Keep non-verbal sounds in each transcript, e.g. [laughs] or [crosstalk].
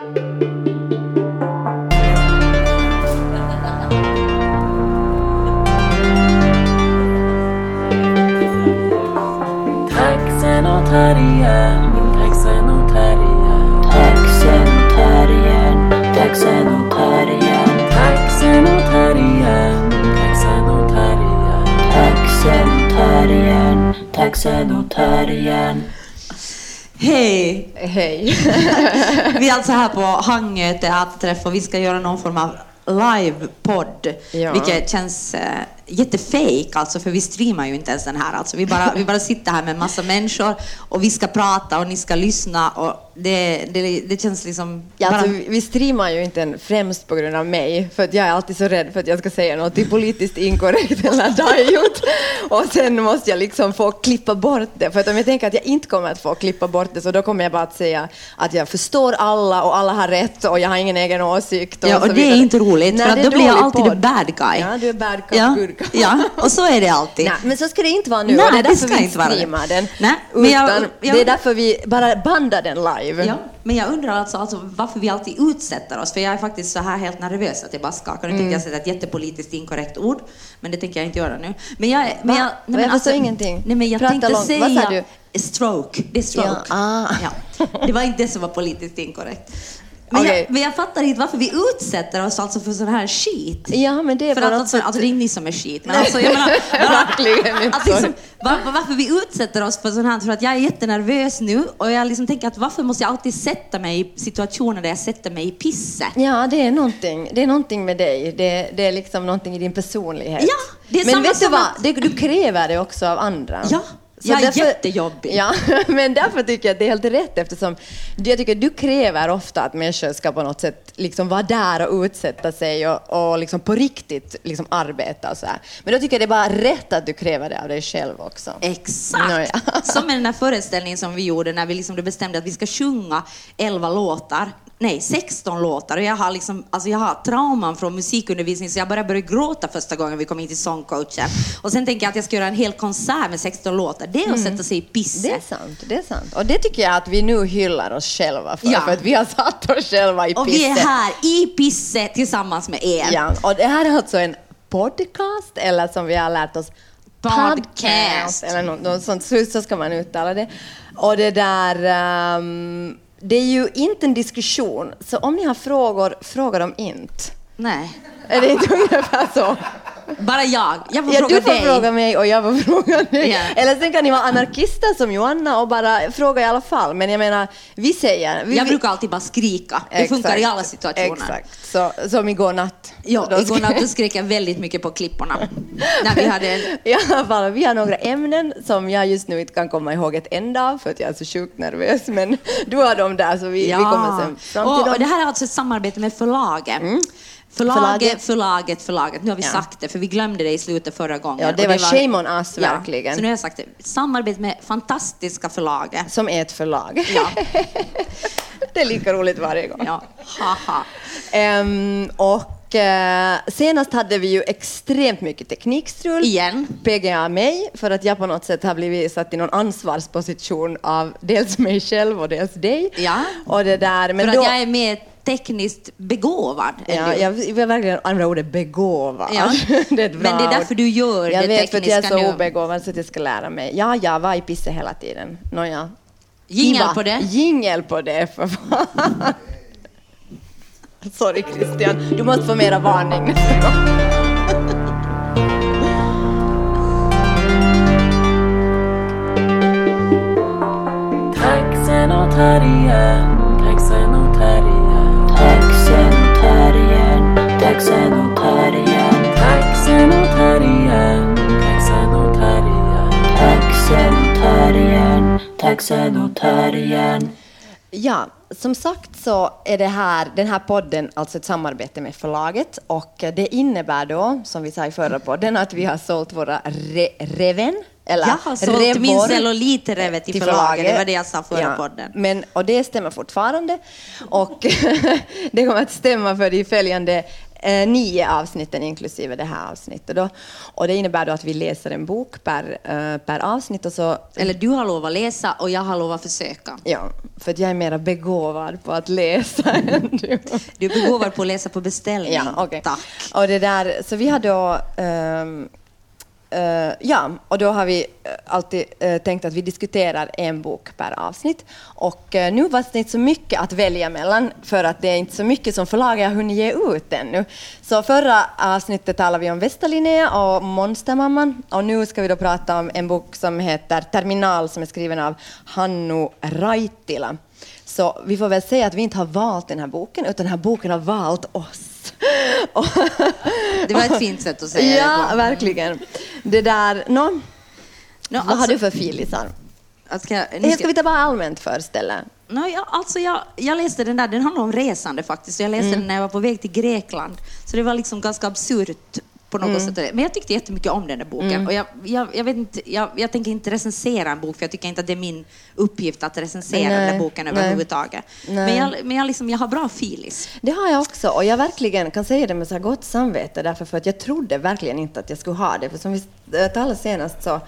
Taxenotarien, taxenotarien, Taxenotarien, taxenotarien, taxenotarien, taxenotarien. taxenotarien, taxenotarien. Hej! Hej. [laughs] Vi är alltså här på Hangö teaterträff och vi ska göra någon form av livepodd. Ja. Vilket känns eh, jättefejk alltså, för vi streamar ju inte ens den här. Alltså, vi, bara, vi bara sitter här med en massa människor och vi ska prata och ni ska lyssna och det, det, det känns liksom... Ja, bara... alltså, vi streamar ju inte främst på grund av mig, för att jag är alltid så rädd för att jag ska säga något politiskt inkorrekt eller dajot. Och sen måste jag liksom få klippa bort det, för att om jag tänker att jag inte kommer att få klippa bort det, så då kommer jag bara att säga att jag förstår alla och alla har rätt och jag har ingen egen åsikt. Ja, så och det är inte roligt, Nej, för att då blir jag alltid bad guy. Ja, du är bad guy, Ja, guy. ja, och så är det alltid. Nej, men så ska det inte vara nu. Nej, och det är det därför ska vi inte vara det. streamar den. Nej, men jag- jag- Det är därför vi bara bandar den live. Ja, men jag undrar alltså, alltså varför vi alltid utsätter oss, för jag är faktiskt så här helt nervös att jag bara skakar. Nu tänkte jag säga ett jättepolitiskt inkorrekt ord, men det tänker jag inte göra nu. Men jag... Men Va? jag, Jag förstår ingenting. Nej, men jag Prata tänkte långt. säga... Vad sa du? Stroke. Det är stroke. Ja, ah. Ja. Det var inte det som var politiskt inkorrekt. Men, Okej. jag, men jag fattar inte varför vi utsätter oss alltså för sån här skit. Ja, men det är För på att alltså, alltså, det är ni som är skit. Men alltså, jag menar, [laughs] Verkligen att liksom, var, varför vi utsätter oss för sånt här, för att jag är jättenervös nu och jag liksom tänker att varför måste jag alltid sätta mig i situationer där jag sätter mig i pisset? Ja, det är någonting, det är någonting med dig. Det, det är liksom någonting i din personlighet. Ja, det är Men samma vet du som vad? att- Det, du kräver det också av andra. Ja, Så jag är jättejobbig. Ja, [laughs] men därför tycker jag att det är helt rätt eftersom jag tycker att du kräver ofta att människor ska på något sätt liksom vara där och utsätta sig och, och liksom på riktigt liksom arbeta och så här. Men då tycker jag det är bara rätt att du kräver det av dig själv också. Exakt! Nåja. [laughs] Som med den där föreställningen som vi gjorde när vi liksom bestämde att vi ska sjunga 11 låtar. Nej, 16 låtar. Och jag har, liksom, alltså jag har trauman från musikundervisning så jag bara började gråta första gången vi kom in till sångcoachen. Och sen tänker jag att jag ska göra en hel konsert med 16 låtar. Det är att sätta sig i pisset. Mm. Det är sant, det är sant. Och det tycker jag att vi nu hyllar oss själva för, Ja. för att vi har satt oss själva i Och pisset. vi är här i pisset tillsammans med er. Ja, och det här är alltså en podcast, eller som vi har lärt oss, Podcast. Eller något, något sånt, så, ska man uttala det. Och det där, ehm, det är ju inte en diskussion, så om ni har frågor, fråga dem inte. Nej. Är det inte ungefär så? Bara jag. Jag får Ja, fråga du får dig. fråga mig och jag får [laughs] fråga dig. Ja. Eller sen kan ni vara anarkister som Joanna och bara fråga i alla fall. Men jag menar, vi säger... Vi, Jag brukar alltid bara skrika. Det funkar i alla situationer. Exakt, så, som igår natt. Ja, Då igår natt skrek jag väldigt mycket på klipporna. [laughs] när vi hade en... I alla fall, vi har några ämnen som jag just nu inte kan komma ihåg ett enda av för att jag är så sjukt nervös. Men du har dem där så vi, vi kommer sen fram till och, dem. och det här är alltså ett samarbete med förlaget. Förlaget. Förlaget, förlaget, förlaget. Nu har vi Ja. sagt det, för vi glömde det i slutet förra gången. Ja, det Och var shame on us, Ja, verkligen. Så nu har jag sagt det. Samarbete med fantastiska förlaget. Som är ett förlag. Ja. [laughs] det är lika roligt varje gång. Ja, haha. Ehm, och eh, senast hade vi ju extremt mycket teknikstrul. Igen. PGA mig, för att jag på något sätt har blivit satt i någon ansvarsposition av dels mig själv och dels dig. Ja. Och det där, men för då, att jag är mer tekniskt begåvad Ja, jag vill verkligen använda ordet begåvad. Ja. [laughs] det är ett Men det är därför du gör jag det vet, för att jag är tekniska så nu. obegåvad så att jag ska lära mig. Ja, jag var i pisse hela tiden. Nåja. Jingel på det. Jingel på det, för fan. [laughs] Sorry Christian, du måste få mera varning nästa [laughs] gång. Ja, som sagt så är det här, den här podden alltså ett samarbete med förlaget och det innebär då, som vi sa i förra podden, att vi har sålt våra re, reven, eller Jag har sålt revor min cellulitrevet till förlaget. Det var det jag sa förra podden. Men, och det stämmer fortfarande. Och [laughs] det kommer att stämma för de följande eh, nio avsnitten inklusive det här avsnittet. Då. Och det innebär då att vi läser en bok per, eh, per avsnitt. Och så, Eller du har lov att läsa och jag har lov att försöka. ja, för att jag är mer begåvad på att läsa [laughs] än du. Du är begåvad på att läsa på beställning. Ja, okej. Tack. Och det där, så vi har då... ehm, Uh, ja, och då har vi eh, alltid uh, tänkt att vi diskuterar en bok per avsnitt. Och uh, nu var det inte så mycket att välja mellan, för att det är inte så mycket som förlaget har hunnit ge ut ännu. Så förra avsnittet talade vi om Västerlinnea och Monstermamman. Och nu ska vi då prata om en bok som heter Terminal, som är skriven av Hannu Raitila. Så vi får väl säga att vi inte har valt den här boken, utan den här boken har valt oss. Det var ett fint sätt att säga Ja, det på. verkligen. Det där, nå, Nå, vad har alltså- du för filisar? Att Ska, ska, ska vi ta bara allmänt först eller? Nå, ja, alltså jag, jag läste den där, den handlar om resande faktiskt. Jag läste Mm. den när jag var på väg till Grekland. Så det var liksom ganska absurt på något Mm. sätt. Men jag tyckte jättemycket om den där boken. Och jag, jag, jag, vet inte, jag, jag tänker inte recensera en bok, för jag tycker inte att det är min uppgift att recensera den Nej, där boken nej. överhuvudtaget. Nej. Men, jag, men jag, liksom, jag har bra filis. Det har jag också, och jag verkligen kan säga det med så här gott samvete, därför för att jag trodde verkligen inte att jag skulle ha det. För som vi eh, talade senast så,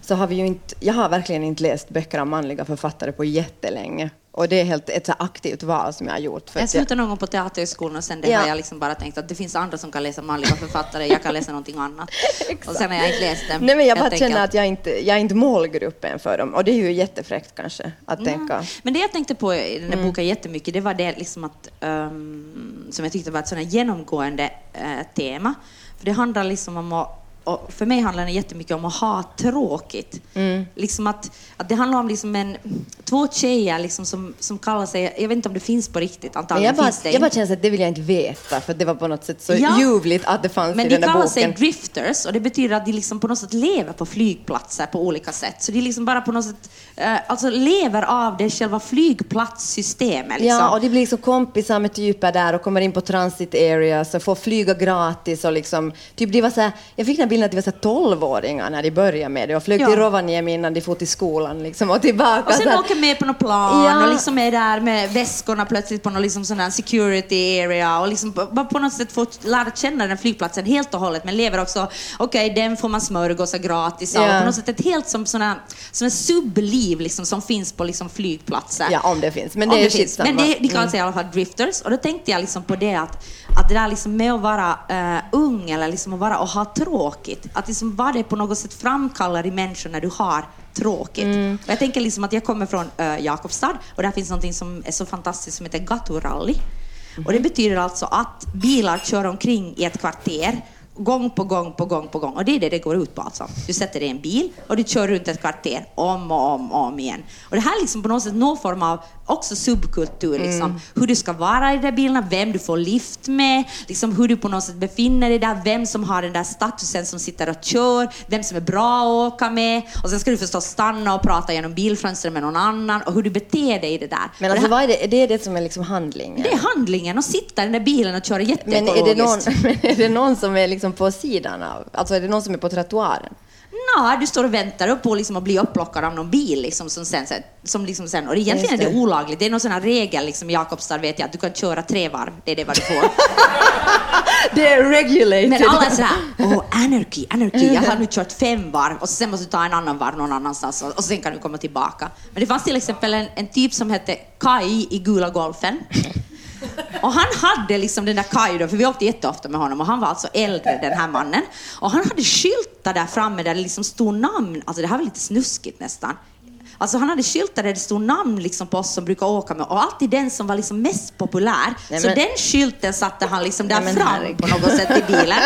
så har vi ju inte, jag har verkligen inte läst böcker av manliga författare på jättelänge. Och det är helt ett så aktivt val som jag har gjort. Jag att jag, slutade någon gång på Teaterhögskolan och sen det Ja. har jag liksom bara tänkt att det finns andra som kan läsa manliga författare, jag kan läsa någonting annat. [laughs] och sen har jag inte läst dem. nej, men jag bara tänker känner att- jag inte jag är inte målgruppen för dem. Och det är ju jättefräckt kanske att tänka. Men det jag tänkte på i den här Mm. boken jättemycket, det var det liksom att, ehm, som jag tyckte var ett sådant genomgående eh, tema. För det handlar liksom om att för mig handlar det jättemycket om att ha tråkigt. Mm. Liksom att, att det handlar om liksom en, två tjejer liksom som, som kallar sig, jag vet inte om det finns på riktigt, Men antagligen jag bara, finns det jag bara känner att det vill jag inte veta, för det var på något sätt så Ja. ljuvligt att det fanns Men i de den där kallar boken. sig drifters och det betyder att de liksom på något sätt lever på flygplatser på olika sätt. Så de liksom bara på något sätt eh, alltså lever av det själva flygplatssystemet. Liksom. Ja, och de blir liksom kompisar med typer där och kommer in på transit areas och får flyga gratis och liksom, typ de var så här, jag fick den här bilden att de var så här 12-åringar när de började med det och flög Ja. till Rovaniemi innan de for till skolan liksom och tillbaka. Och så sen här. åker med på något plan Ja. och liksom är där med väskorna plötsligt på någon liksom sån här security area och liksom på- bara på något sätt får lära känna den flygplatsen helt och hållet men lever också, okej den får man smörgåsar gratis av Ja. och på något sätt ett helt som såna, som en subliv liksom som finns på liksom flygplatser. Ja, om det finns. Men Om det är finns. Men det, de kallar Mm. i alla fall drifters. Och då tänkte jag liksom på det att, att det där liksom med att vara eh, ung eller liksom att vara och ha tråkigt, att liksom vad det på något sätt framkallar i människor när du har tråkigt. Mm. Och jag tänker liksom att jag kommer från uh, Jakobstad och där finns något som är så fantastiskt som heter gaturally. Och Mhm. det betyder alltså att bilar kör omkring i ett kvarter gång på gång på gång på gång. Och det är det det går ut på alltså. Du sätter dig i en bil och du kör runt ett kvarter om och om och om igen. Och det här är liksom på något sätt någon form av också subkultur. Liksom. Mm. Hur du ska vara i de där bilarna, vem du får lift med, liksom hur du på något sätt befinner dig där, vem som har den där statusen som sitter och kör, vem som är bra att åka med. Och sen ska du förstås stanna och prata genom bilfönstret med någon annan och hur du beter dig i det där. Men alltså, det, här, vad är det, det är det som är liksom handlingen? det är handlingen, att sitta i den där bilen och köra men, är jätteekologiskt. det någon, [laughs] är det någon som är liksom på sidan av? Alltså är det någon som är på trottoaren? Nå, du står och väntar upp på liksom att bli upplockad av någon bil. Liksom, som sen, som liksom sen, och det, egentligen Just är det. det olagligt. Det är någon sån här regel liksom, i Jakobstad vet jag, att du kan köra tre varv. Det är det vad du får. [laughs] Det är regulated! Men alla är sådär, åh, anarchy, anarchy. Jag har nu kört fem varv och sen måste du ta en annan varv någon annanstans och, och sen kan du komma tillbaka. Men det fanns till exempel en, en typ som hette Kai i Gula Golfen. Och han hade liksom den där Kaj då, för vi åkte jätteofta med honom och han var alltså äldre den här mannen. Och han hade skyltar där framme där det liksom stod namn, alltså det här var lite snuskigt nästan. Alltså han hade skyltar där det stod namn liksom på oss som brukar åka med och alltid den som var liksom mest populär. Nej, så men- den skylten satte han liksom där Nej, fram herregud. på något sätt i bilen.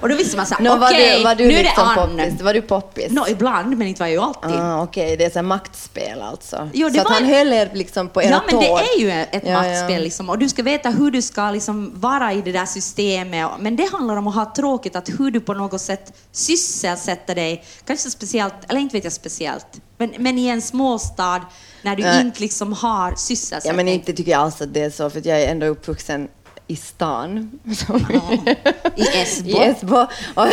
Och då visste man såhär, var okej, du nu är det liksom Ann. Var du poppis? Nå, ibland, men inte var jag ju alltid. Ah, Okej, det är så här maktspel alltså. Jo, det så att han en- höll er liksom på era Ja, men det tår. är ju ett Ja, maktspel liksom. Och du ska veta hur du ska liksom vara i det där systemet. Men det handlar om att ha tråkigt, att hur du på något sätt sysselsätter dig. Kanske speciellt, eller inte vet jag speciellt, men, men i en småstad när du Nej. inte liksom har Ja, sysselsättning. men inte tycker jag alls att det är så, för jag är ändå uppvuxen i stan. Som I Esbo. [laughs] I Esbo. [laughs]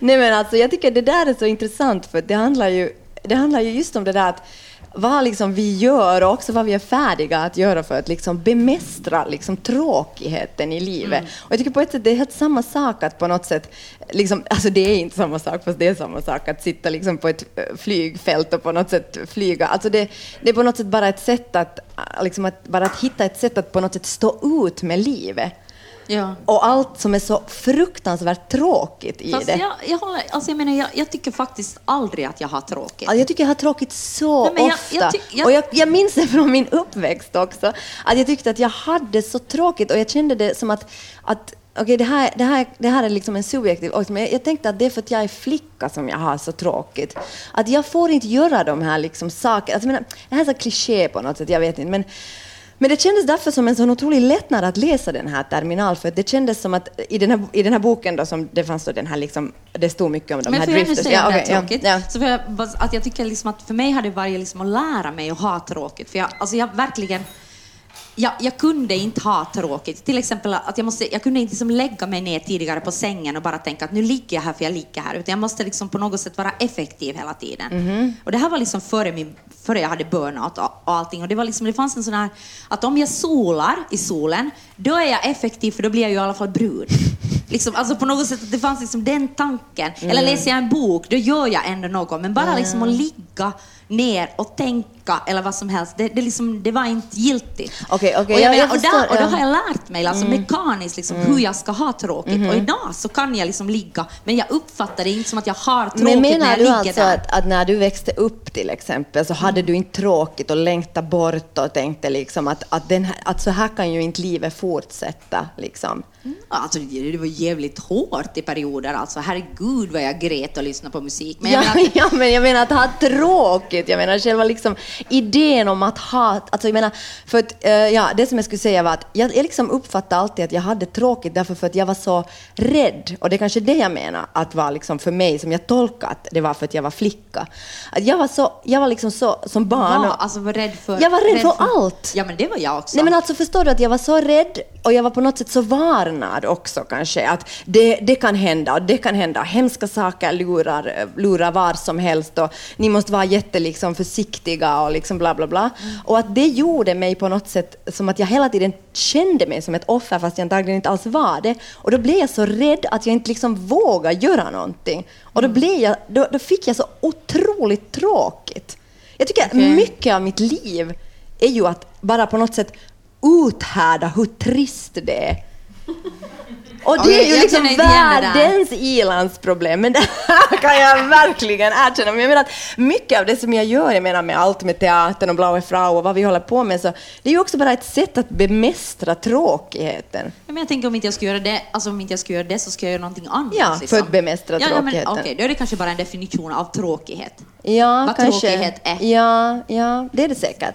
Nej men alltså jag tycker det där är så intressant för det handlar ju, det handlar ju just om det där att vad liksom vi gör och också vad vi är färdiga att göra för att liksom bemästra liksom tråkigheten i livet. Mm. Och jag tycker på ett sätt det är helt samma sak att på något sätt, liksom, alltså det är inte samma sak fast det är samma sak att sitta liksom på ett eh, flygfält och på något sätt flyga. Alltså det, det är på något sätt bara ett sätt att, eh, liksom att, bara att hitta ett sätt att på något sätt stå ut med livet. Ja. Och allt som är så fruktansvärt tråkigt i Fast det. jag, jag, håller, alltså jag, menar, jag, jag tycker faktiskt aldrig att jag har tråkigt. Alltså jag tycker jag har tråkigt så Nej, ofta. Och jag, jag minns det från min uppväxt också. Att jag tyckte att jag hade så tråkigt och jag kände det som att, att Okej, det, här, det, här, det här är liksom en subjektiv åsikt, men jag, tänkte att det är för att jag är flicka som jag har så tråkigt. Att jag får inte göra de här liksom sakerna. Alltså, det här är så kliché på något sätt, jag vet inte. Men, men det kändes därför som en sån otrolig lättnad att läsa den här Terminal, för det kändes som att i den här, i den här boken då, som det fanns då den här liksom, det stod mycket om de Men här får jag nu drifters. säga Ja, är ja, ja. Så för jag, att jag tycker liksom att för mig har det varit liksom att lära mig att ha tråkigt. För jag, alltså jag verkligen... Jag, jag kunde inte ha tråkigt. Till exempel att jag, måste, jag kunde inte liksom lägga mig ner tidigare på sängen och bara tänka att nu ligger jag här för jag ligger här. Utan jag måste liksom på något sätt vara effektiv hela tiden. Mhm. Och det här var liksom före, min, före jag hade burnout och, och allting. Och det, var liksom, det fanns en sån här att om jag solar i solen, då är jag effektiv för då blir jag ju i alla fall brun. [laughs] Liksom, alltså på något sätt, det fanns liksom den tanken. Eller Mm. läser jag en bok, då gör jag ändå något. Men bara liksom att ligga ner och tänka eller vad som helst, det, det, liksom, det var inte giltigt. Okej, okej, och, jag jag- jag och, där, och då. Mm. har jag lärt mig alltså, mekaniskt liksom, hur jag ska ha tråkigt. Mhm. Och idag så kan jag liksom ligga, men jag uppfattar det inte som att jag har tråkigt Men när jag du ligger alltså där. att, att när du växte upp till exempel så hade du inte tråkigt och längtade bort och tänkte liksom att, att, här, att så här kan ju inte livet fortsätta liksom? Alltså, det var jävligt hårt i perioder. Alltså, herregud vad jag grät och lyssnade på musik. Men jag ja, menar, [laughs] ja, men jag menar att ha tråkigt. Jag menar själva liksom idén om att ha... Alltså jag menar, för att, eh, ja, det som jag skulle säga var att jag, jag liksom uppfattade alltid att jag hade tråkigt därför för att jag var så rädd. Och det är kanske det jag menar att var liksom för mig, som jag tolkade att det var för att jag var flicka. Att jag var så, jag var liksom så, som barn... och- alltså, var rädd för... Jag var rädd för allt. Ja, men det var jag också. Nej men alltså förstår du att jag var så rädd och jag var på något sätt så varnad också kanske att det, det kan hända och det kan hända. Hemska saker lurar, lurar var som helst och ni måste vara jätte liksom försiktiga och liksom bla bla bla. Och att det gjorde mig på något sätt som att jag hela tiden kände mig som ett offer fast jag antagligen inte alls var det. Och då blev jag så rädd att jag inte liksom vågade göra någonting. Och då, blev jag, då, då fick jag så otroligt tråkigt. Jag tycker Okej. mycket av mitt liv är ju att bara på något sätt uthärda hur trist det är. Och det är ju jag liksom världens ilandsproblem, men det här [laughs] kan jag verkligen erkänna. Men jag menar att mycket av det som jag gör, jag menar med allt med teatern och Blaue Frau och vad vi håller på med, så det är ju också bara ett sätt att bemästra tråkigheten. Ja, Men jag tänker om inte jag ska göra det, alltså om inte jag ska göra det så ska jag göra någonting annat. Ja, för att bemästra ja, ja, tråkigheten. Okej, då är det kanske bara en definition av tråkighet. Ja, Vad kanske. tråkighet är. Ja, ja, det är det säkert.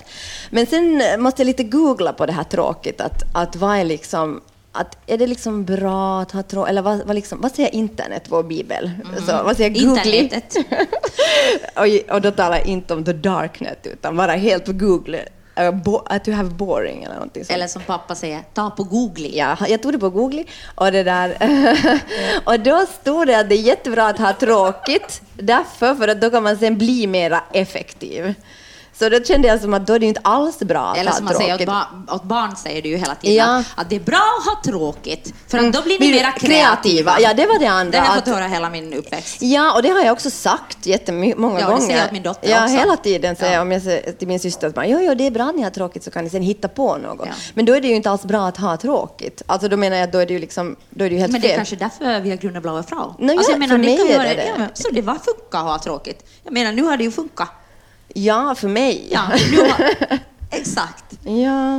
Men sen måste jag lite googla på det här tråkigt, att, att vad är liksom att är det liksom bra att ha tråkigt, eller vad, vad, liksom, vad säger internet, vår bibel? Så, vad säger Google? Internetet. [laughs] och, och då talar jag inte om the darknet, utan bara helt på Google. Uh, bo, att you have boring eller någonting sånt. Eller som pappa säger, ta på googling. Ja, jag tog det på Google och det där. [laughs] och då stod det att det är jättebra att ha tråkigt, därför för att då kan man sen bli mera effektiv. Så då kände jag som att då är det inte alls bra att Eller ha som man säger åt, ba åt barn, säger du ju hela tiden, Ja. att, att det är bra att ha tråkigt, för att då blir ni mera kreativa. Ja, det var det andra. Det har jag att- fått höra hela min uppväxt. Ja, och det har jag också sagt jättemånga Ja, det gånger. säger jag åt min dotter Ja, också. hela tiden säger Ja. jag, om jag säger till min syster att man, jo, jo, det är bra att ni har tråkigt så kan ni sen hitta på något. Ja. Men då är det ju inte alls bra att ha tråkigt. Alltså då menar jag att då är det ju liksom, då är det ju helt Men det är fel. kanske därför vi har grundat Blaue Frau. Nå, alltså, ja, jag menar, för mig är det det. Ja, så det var funka att ha tråkigt. Jag menar, nu har det ju funkat. Ja, för mig. Ja, har... [laughs] Exakt. Ja.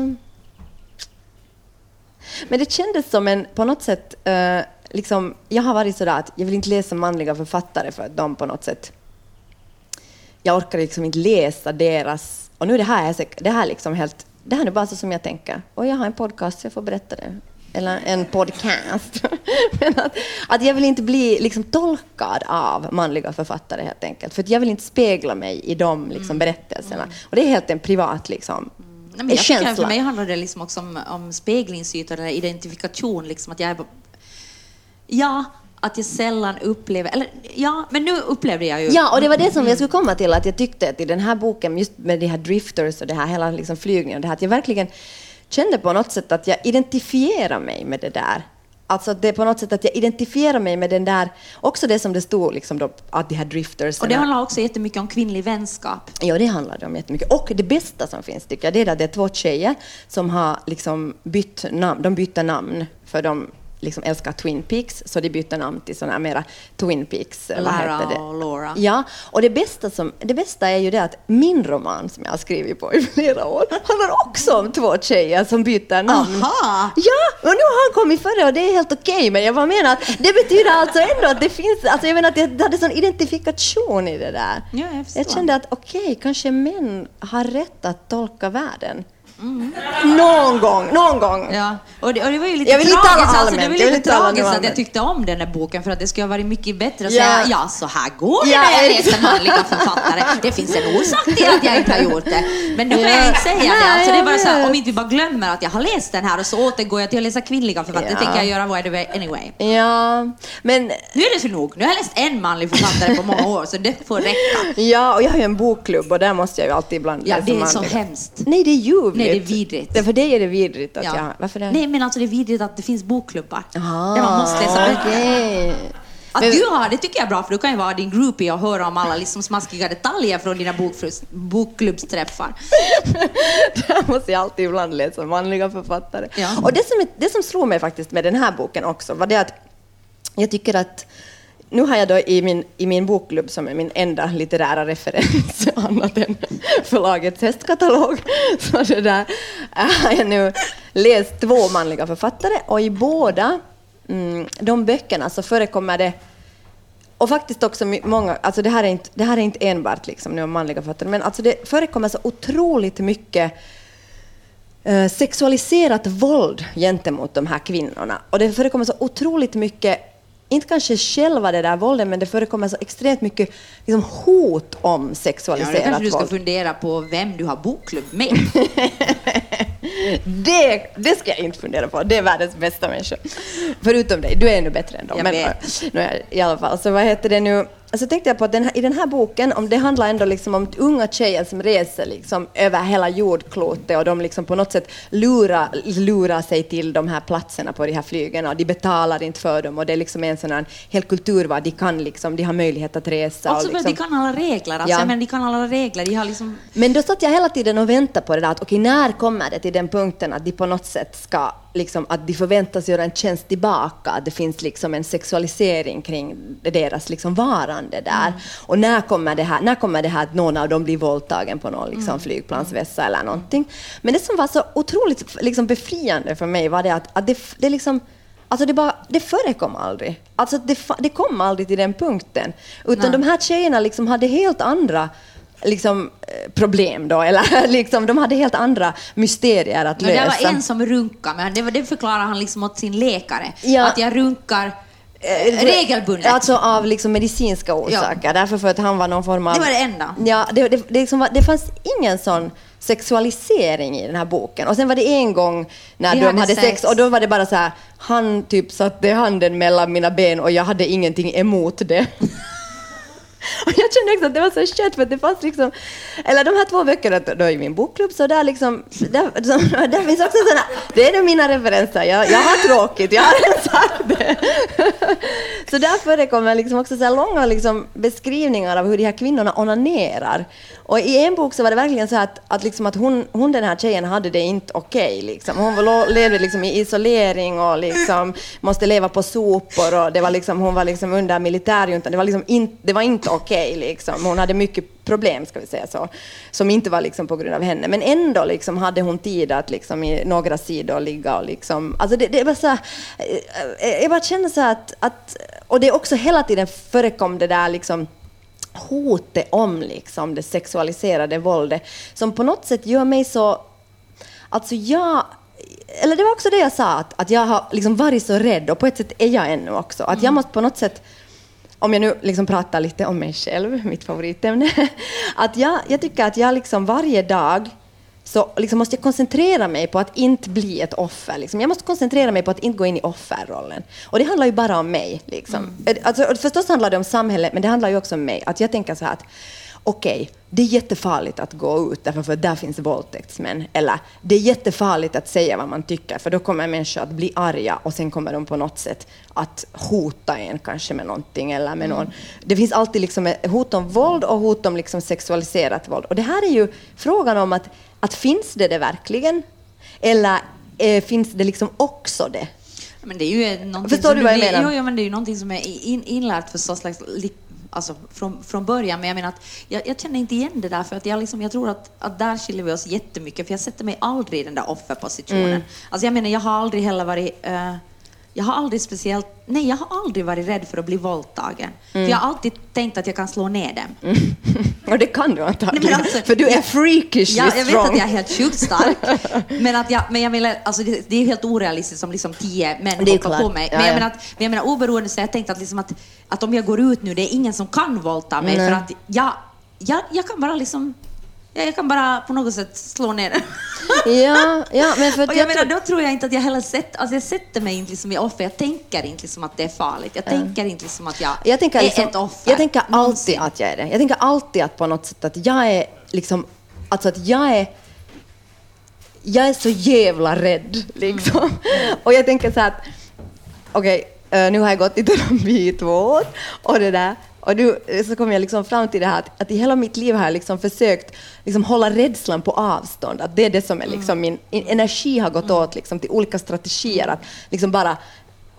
Men det kändes som en, på något sätt, eh, liksom, jag har varit sådär att jag vill inte läsa manliga författare för att de på något sätt, jag orkar liksom inte läsa deras, och nu är det här, säk- det här liksom helt, det här är bara så som jag tänker. Och jag har en podcast så jag får berätta det. Eller en podcast. [laughs] Men att, att jag vill inte bli liksom tolkad av manliga författare helt enkelt. För jag vill inte spegla mig i de liksom, berättelserna. Och det är helt en privat liksom, Nej, men känsla. för mig handlar det liksom också om, om speglingsytor eller identifikation. Liksom, att jag är, ja, att jag sällan upplever, eller ja, men nu upplevde jag ju... Ja, och det var det som jag skulle komma till, att jag tyckte att i den här boken, just med de här drifters och det här hela liksom flygningen, det här, att jag verkligen kände på något sätt att jag identifierar mig med det där. Alltså det är på något sätt att jag identifierar mig med den där, också det som det stod liksom då, att de här drifters. Och det handlar också jättemycket om kvinnlig vänskap. Ja, det handlar det om jättemycket. Och det bästa som finns tycker jag, det är att det är två tjejer som har liksom bytt namn, de bytte namn för de liksom älskar Twin Peaks, så de bytte namn till sådana mera Twin Peaks. Lara det? och Laura. Ja, och det bästa, som, det bästa är ju det att min roman som jag har skrivit på i flera år handlar också om två tjejer som byter namn. Aha! Ja, och nu har han kommit före och det är helt okej, men jag bara menar att det betyder alltså ändå att det finns, alltså jag menar att jag hade sån identifikation i det där. Ja, jag jag kände att okej, kanske män har rätt att tolka världen. Någon gång, någon gång. Ja, och det, och det var ju lite Jag vill inte tragiskt, tala alltså, det var jag vill lite inte tala tragiskt att jag tyckte om den här boken för att det skulle ha varit mycket bättre att Ja. säga ja, så här går det Ja, när jag läser manliga författare. Det finns en orsak till att jag inte har gjort det. Men nu kan Ja. jag inte säga det. Nej, Alltså, det är jag bara så här, om inte vi bara glömmer att jag har läst den här och så återgår jag till att läsa kvinnliga författare. Ja. Det tänker jag göra away anyway. Ja, men Nu är det så nog. Nu har jag läst en manlig författare på många år, så det får räcka. Ja, och jag har ju en bokklubb och där måste jag ju alltid ibland Ja, läsa det är så manliga. hemskt. Nej, det är ljuvligt. Nej, det är vidrigt. Det, för dig är det vidrigt att Ja. jag... Varför det? Nej, men alltså det är vidrigt att det finns bokklubbar. Aha, Där man måste läsa böcker. okej. Att Men- du har det tycker jag är bra, för du kan ju vara din groupie och höra om alla liksom smaskiga detaljer från dina bokfrus- bokklubbsträffar. [laughs] Där måste jag alltid ibland läsa manliga författare. Ja. Och det som, är- det som slog mig faktiskt med den här boken också var det att jag tycker att nu har jag då i min, i min bokklubb, som är min enda litterära referens, [laughs] annat än förlagets hästkatalog, [laughs] så det där, äh, har jag nu läst två manliga författare och i båda mm, de böckerna så förekommer det och faktiskt också många, alltså det här är inte, det här är inte enbart liksom nu om manliga författare, men alltså det förekommer så otroligt mycket äh, sexualiserat våld gentemot de här kvinnorna. Och det förekommer så otroligt mycket, inte kanske själva det där våldet, men det förekommer så extremt mycket liksom, hot om Ja, då sexualiserat kanske du ska våld. fundera på vem du har bokklubb med. [laughs] Det, det ska jag inte fundera på. Det är världens bästa människa. Förutom dig. Du är ännu bättre än dem. Jag men, vet. nu är, I alla fall. Så vad heter det nu? Alltså tänkte jag på att den här, i den här boken, om det handlar ändå liksom om unga tjejer som reser liksom över hela jordklotet och de liksom på något sätt lurar, lurar sig till de här platserna på de här flygen och de betalar inte för dem och det är liksom en sån här hel kultur var de kan liksom, de har möjlighet att resa. Att liksom, de kan alla regler. Alltså, Ja. men de kan alla regler. De har liksom... men då satt jag hela tiden och väntade på det där att okej, när kommer det till den punkten att de på något sätt ska, liksom, att de förväntas göra en tjänst tillbaka, att det finns liksom en sexualisering kring deras liksom varande där. Och när kommer det här, när kommer det här att någon av dem blir våldtagen på någon liksom, flygplansvässa eller någonting. Men det som var så otroligt liksom, befriande för mig var det att, att det, det liksom Alltså det, bara, det förekom aldrig. Alltså det, det kom aldrig till den punkten. Utan de här tjejerna liksom hade helt andra liksom, eh, problem då, eller [laughs] liksom, de hade helt andra mysterier att Men det lösa. var en som runkade, men det, var, det förklarar han liksom åt sin läkare. Ja. Att jag runkar Eh, regelbundet. Alltså av liksom medicinska orsaker, därför för att han var någon form av... Det var det enda. Ja, det, det, det, liksom var, det fanns ingen sån sexualisering i den här boken. Och sen var det en gång när Vi de hade hade sex. sex. och då var det bara så här, han typ satte handen mellan mina ben och jag hade ingenting emot det. [laughs] [laughs] Och jag kände också att det var så kött för att det fanns liksom, eller de här två böckerna då i min bokklubb, så där liksom, där, så, [laughs] där finns också sådana, det är de mina referenser, jag, jag har tråkigt, jag har redan sagt det. [laughs] Så där förekommer liksom också så här långa liksom beskrivningar av hur de här kvinnorna onanerar. Och i en bok så var det verkligen så att, att, liksom att hon, hon, den här tjejen, hade det inte okej. liksom. Hon levde liksom i isolering och liksom måste leva på sopor. Och det var liksom, hon var liksom under militärjuntan. Det var, liksom in, det var inte okej. liksom. Hon hade mycket problem, ska vi säga så, som inte var liksom på grund av henne. Men ändå liksom hade hon tid att liksom i några sidor ligga och liksom... Alltså det, det var så här, eh, jag bara känner så här att, att... Och det är också hela tiden förekom det där liksom hotet om liksom det sexualiserade våldet som på något sätt gör mig så... Alltså jag... Eller det var också det jag sa, att, att jag har liksom varit så rädd och på ett sätt är jag ännu också. Att jag måste på något sätt om jag nu liksom pratar lite om mig själv, mitt favoritämne, [laughs] att jag, jag tycker att jag liksom varje dag så liksom måste jag koncentrera mig på att inte bli ett offer. Liksom. Jag måste koncentrera mig på att inte gå in i offerrollen. Och det handlar ju bara om mig. Liksom. Alltså, förstås handlar det om samhället, men det handlar ju också om mig. Att jag tänker så här att okej, okay, det är jättefarligt att gå ut därför att där finns våldtäktsmän. Eller det är jättefarligt att säga vad man tycker för då kommer människor att bli arga och sen kommer de på något sätt att hota en kanske med någonting. Eller med någon. Det finns alltid liksom hot om våld och hot om liksom sexualiserat våld. Och det här är ju frågan om att, att finns det det verkligen? Eller eh, finns det liksom också det? Men det är ju Förstår du vad jag menar? Jo, jo, men det är ju någonting som är in, inlärt för så slags alltså, från, från början. Men jag menar att jag, jag känner inte igen det där, för att jag, liksom, jag tror att, att där skiljer vi oss jättemycket, för jag sätter mig aldrig i den där offerpositionen. Mm. Alltså jag menar, jag har aldrig heller varit uh, jag har aldrig speciellt, nej jag har aldrig varit rädd för att bli våldtagen. Mm. För jag har alltid tänkt att jag kan slå ner dem. [laughs] Mm. Och det kan du antagligen, alltså, för du är freakishly ja, Jag vet att jag är helt sjukt stark. [laughs] men, att jag, men jag menar, alltså det, det är helt orealistiskt om liksom tio män det hoppar på mig. Men, ja, jag Menar att, men jag menar oberoende så har jag tänkt att, liksom att, att om jag går ut nu, det är ingen som kan våldta mig. Nej. För att jag, jag, jag kan bara liksom jag kan bara på något sätt slå ner den. [laughs] ja, ja, men för och jag, jag menar, då tror jag inte att jag heller sätter, alltså jag sätter mig inte liksom i offer. Jag tänker inte liksom att det är farligt. Jag mm. tänker inte liksom att jag, jag tänker är liksom, ett offer. Jag tänker alltid att jag är det. Jag tänker alltid att på något sätt att jag är liksom, alltså att jag är jag är så jävla rädd liksom. Mm. [laughs] Och jag tänker så att, okej, okay, uh, nu har jag gått i terapi i två år och det där och nu så kom jag liksom fram till det här att, att i hela mitt liv har jag liksom försökt liksom hålla rädslan på avstånd. Att det är det som är liksom min energi har gått åt liksom till olika strategier. Att liksom bara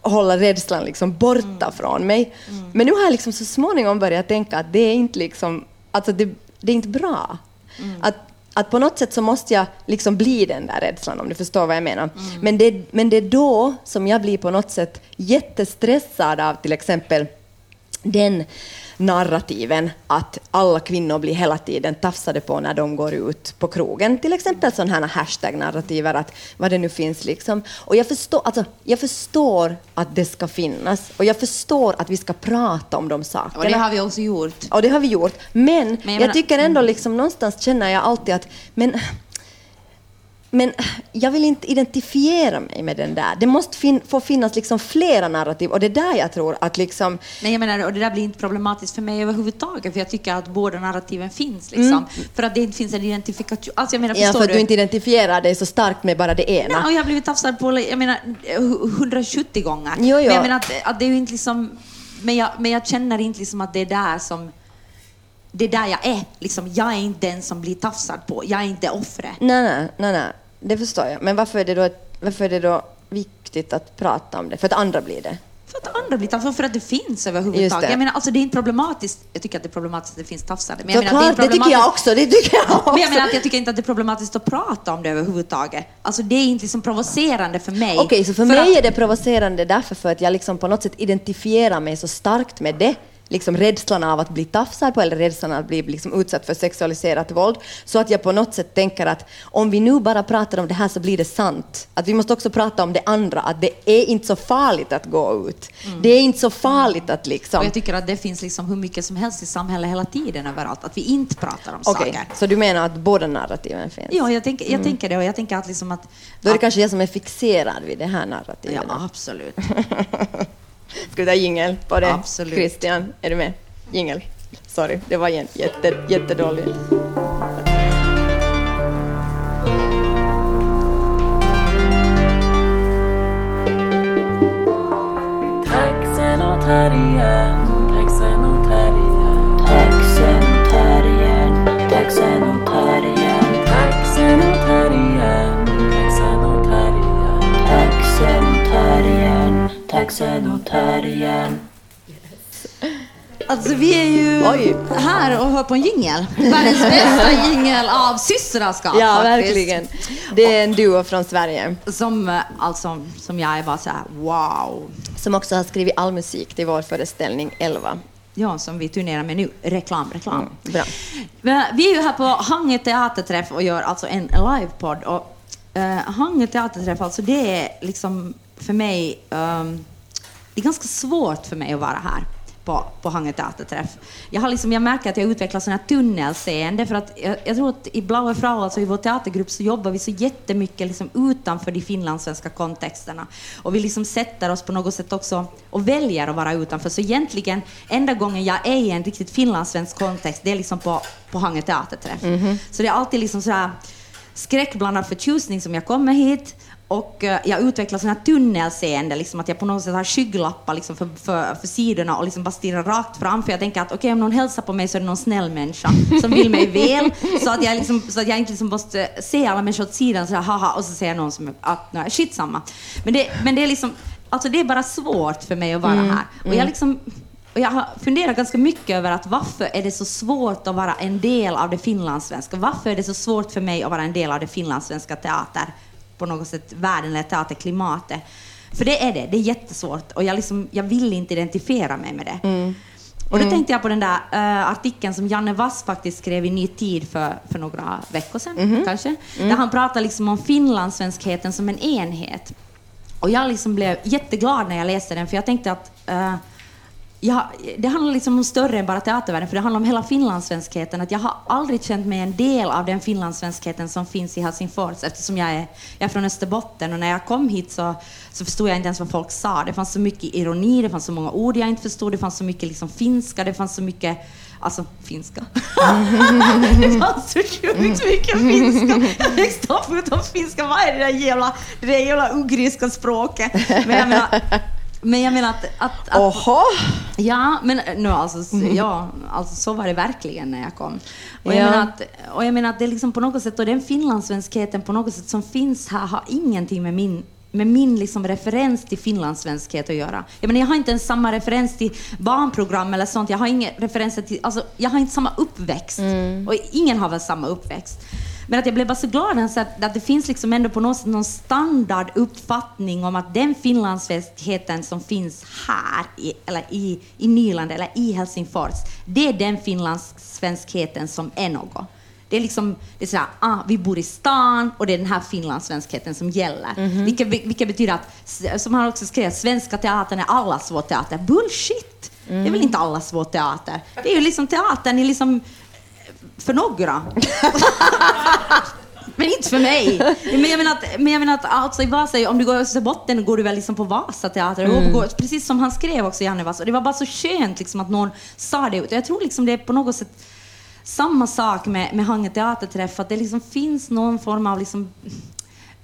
hålla rädslan liksom borta mm. från mig. Mm. Men nu har jag liksom så småningom börjat tänka att det är inte, liksom, alltså det, det är inte bra. Mm. Att, att på något sätt så måste jag liksom bli den där rädslan, om du förstår vad jag menar. Mm. Men, det, men det är då som jag blir på något sätt jättestressad av till exempel den narrativen att alla kvinnor blir hela tiden tafsade på när de går ut på krogen. Till exempel sådana här hashtag-narrativer, att vad det nu finns. Liksom. Och jag förstår, alltså, jag förstår att det ska finnas och jag förstår att vi ska prata om de sakerna. Och det har vi också gjort. Och det har vi gjort. Men, men jag, jag tycker ändå, mm. liksom, någonstans känner jag alltid att men, men jag vill inte identifiera mig med den där. Det måste fin få finnas liksom flera narrativ och det är där jag tror att liksom... Nej, jag menar, och det där blir inte problematiskt för mig överhuvudtaget, för jag tycker att båda narrativen finns. Liksom. Mm. För att det inte finns en identifikation. Alltså, jag menar, ja, för att du? du inte identifierar dig så starkt med bara det ena. Nej, och jag har blivit tafsad på jag menar, 170 gånger. Jo, jo. Men jag menar att, att det är ju inte liksom... Men jag, men jag känner inte liksom att det är där som det är där jag är. Liksom, jag är inte den som blir tafsad på. Jag är inte offret. Nej, nej, nej, nej. Det förstår jag. Men varför är det då, varför är det då viktigt att prata om det? För att andra blir det? För att andra blir tafsade, för att det finns överhuvudtaget. Jag menar, alltså det är inte problematiskt. Jag tycker att det är problematiskt att det finns tafsade. Men jag menar, det, är det tycker jag också. Det tycker jag också. Men jag menar att jag tycker inte att det är problematiskt att prata om det överhuvudtaget. Alltså det är inte liksom provocerande för mig. Okej, okay, så för, för mig att... är det provocerande därför för att jag liksom på något sätt identifierar mig så starkt med det liksom rädslan av att bli tafsad på eller rädslan av att bli liksom utsatt för sexualiserat våld. Så att jag på något sätt tänker att om vi nu bara pratar om det här så blir det sant. Att vi måste också prata om det andra, att det är inte så farligt att gå ut. Mm. Det är inte så farligt att liksom... Och jag tycker att det finns liksom hur mycket som helst i samhället hela tiden överallt, att vi inte pratar om okay. saker. Så du menar att båda narrativen finns? Ja, jag, tänker, jag mm. tänker det och jag tänker att liksom att... Då är det att, kanske jag som är fixerad vid det här narrativet. Ja, absolut. [laughs] Ska vi ta jingel på det? Absolut. Christian, är du med? Jingel. Sorry, det var jätte, jättedålig. Taxen och terriern, och terriern. Alltså vi är ju Oj. här och hör på en jingel. [laughs] Världens bästa [laughs] jingel av systraskap Ja, faktiskt. verkligen. Det är en duo från Sverige. Som, eh, alltså, som jag är bara så här, wow. Som också har skrivit all musik till vår föreställning 11. Ja, som vi turnerar med nu. Reklam, reklam. Mm, bra. Vi är ju här på Hangö teaterträff och gör alltså en livepodd. Och uh, Hangö teaterträff, alltså det är liksom för mig, um, det är ganska svårt för mig att vara här. på, på Hangö teaterträff. Jag, har liksom, jag märker att jag utvecklar sån här tunnelseende för att jag, jag tror att i Blaue Frau, alltså i vår teatergrupp, så jobbar vi så jättemycket liksom utanför de finlandssvenska kontexterna. Och vi liksom sätter oss på något sätt också och väljer att vara utanför. Så egentligen, enda gången jag är i en riktigt finlandssvensk kontext, det är liksom på, på Hangö teaterträff. Så det är alltid liksom sådär skräckblandad förtjusning som jag kommer hit och eh, jag utvecklar sån här tunnelseende, liksom att jag på något sätt har skygglappar liksom för, för, för sidorna och liksom bara stirrar rakt fram. För jag tänker att okej, om någon hälsar på mig så är det någon snäll människa som vill mig väl. Så att jag, liksom, så att jag inte liksom måste se alla människor åt sidan så här, haha, och så säger någon som att nej, shit samma. Men det, men det är liksom, alltså det är bara svårt för mig att vara här. Och jag liksom och jag har funderat ganska mycket över att varför är det så svårt att vara en del av det finlandssvenska? Varför är det så svårt för mig att vara en del av det finlandssvenska teater, på något sätt världen eller teaterklimatet? För det är det, det är jättesvårt och jag, liksom, jag vill inte identifiera mig med det. Och då tänkte jag på den där eh, artikeln som Janne Wass faktiskt skrev i Ny Tid för, för några veckor sedan, kanske. Där han pratar liksom om finlandssvenskheten som en enhet. Och jag liksom blev jätteglad när jag läste den, för jag tänkte att eh, jag, det handlar liksom om större än bara teatervärlden, för det handlar om hela finlandssvenskheten. Att jag har aldrig känt mig en del av den finlandssvenskheten som finns i Helsingfors, eftersom jag är, jag är från Österbotten. Och när jag kom hit så, så förstod jag inte ens vad folk sa. Det fanns så mycket ironi, det fanns så många ord jag inte förstod, det fanns så mycket liksom finska, det fanns så mycket Alltså finska. [laughs] det fanns så sjukt mycket finska. Jag växte upp utan finska. Vad är det där jävla, det där jävla ugriska språket? Men jag menar, men jag menar att, att, att Oho! Ja, men no, alltså, ja, alltså, så var det verkligen när jag kom. Och, jag Ja. menar att, och jag menar att det är liksom på något sätt, och den finlandssvenskheten på något sätt som finns här har ingenting med min med min liksom referens till finlandssvenskhet att göra. Jag, menar, jag har inte ens samma referens till barnprogram eller sånt. Jag har inga referenser till... Alltså, jag har inte samma uppväxt. Och ingen har väl samma uppväxt. Men att jag blev bara så glad såg att, att det finns liksom ändå på något någon standard uppfattning om att den finlandssvenskheten som finns här, i, eller i, i Nyland eller i Helsingfors, det är den finlandssvenskheten som är något. Det är liksom, det är sådär, ah, vi bor i stan och det är den här finlandssvenskheten som gäller. vilket, vilket betyder att, som han också skrev, svenska teatern är allas vår teater. Bullshit! Det är väl inte allas vår teater? Det är ju liksom teatern i liksom, för några. [laughs] Men inte för mig. Men jag menar att, men jag menar att alltså, i Vasa, om du går i Österbotten går du väl liksom på Vasa teater. Och går, precis som han skrev också, Janne Vasa. Och det var bara så skönt liksom, att någon sa det. ut. Jag tror liksom det är på något sätt samma sak med, med Hangö teaterträff, att det liksom finns någon form av liksom,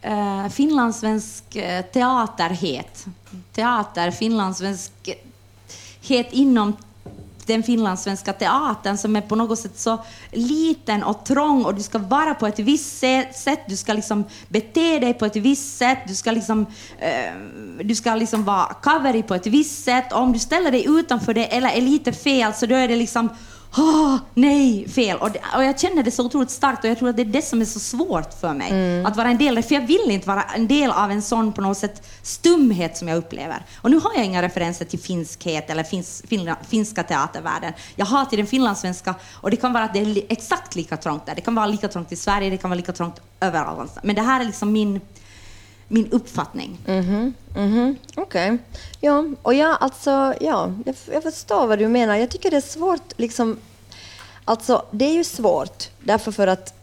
eh, finlandssvensk eh, teaterhet. Teater, finlandssvenskhet inom den finlandssvenska teatern som är på något sätt så liten och trång och du ska vara på ett visst sätt, du ska liksom bete dig på ett visst sätt, du ska liksom, eh, du ska liksom vara covery på ett visst sätt. Och om du ställer dig utanför det eller är lite fel så då är det liksom Åh, nej, fel. Och, och jag känner det så otroligt starkt och jag tror att det är det som är så svårt för mig. Att vara en del, för jag vill inte vara en del av en sån på något sätt stumhet som jag upplever. Och nu har jag inga referenser till finskhet eller fins, finla, finska teatervärlden. Jag har till den finlandssvenska och det kan vara att det är exakt lika trångt där. Det kan vara lika trångt i Sverige, det kan vara lika trångt överallt. Men det här är liksom min, min uppfattning. Mhm, mhm, Okej. Ja, och jag, alltså, ja, jag, jag förstår vad du menar. Jag tycker det är svårt, liksom... Alltså, det är ju svårt, därför för att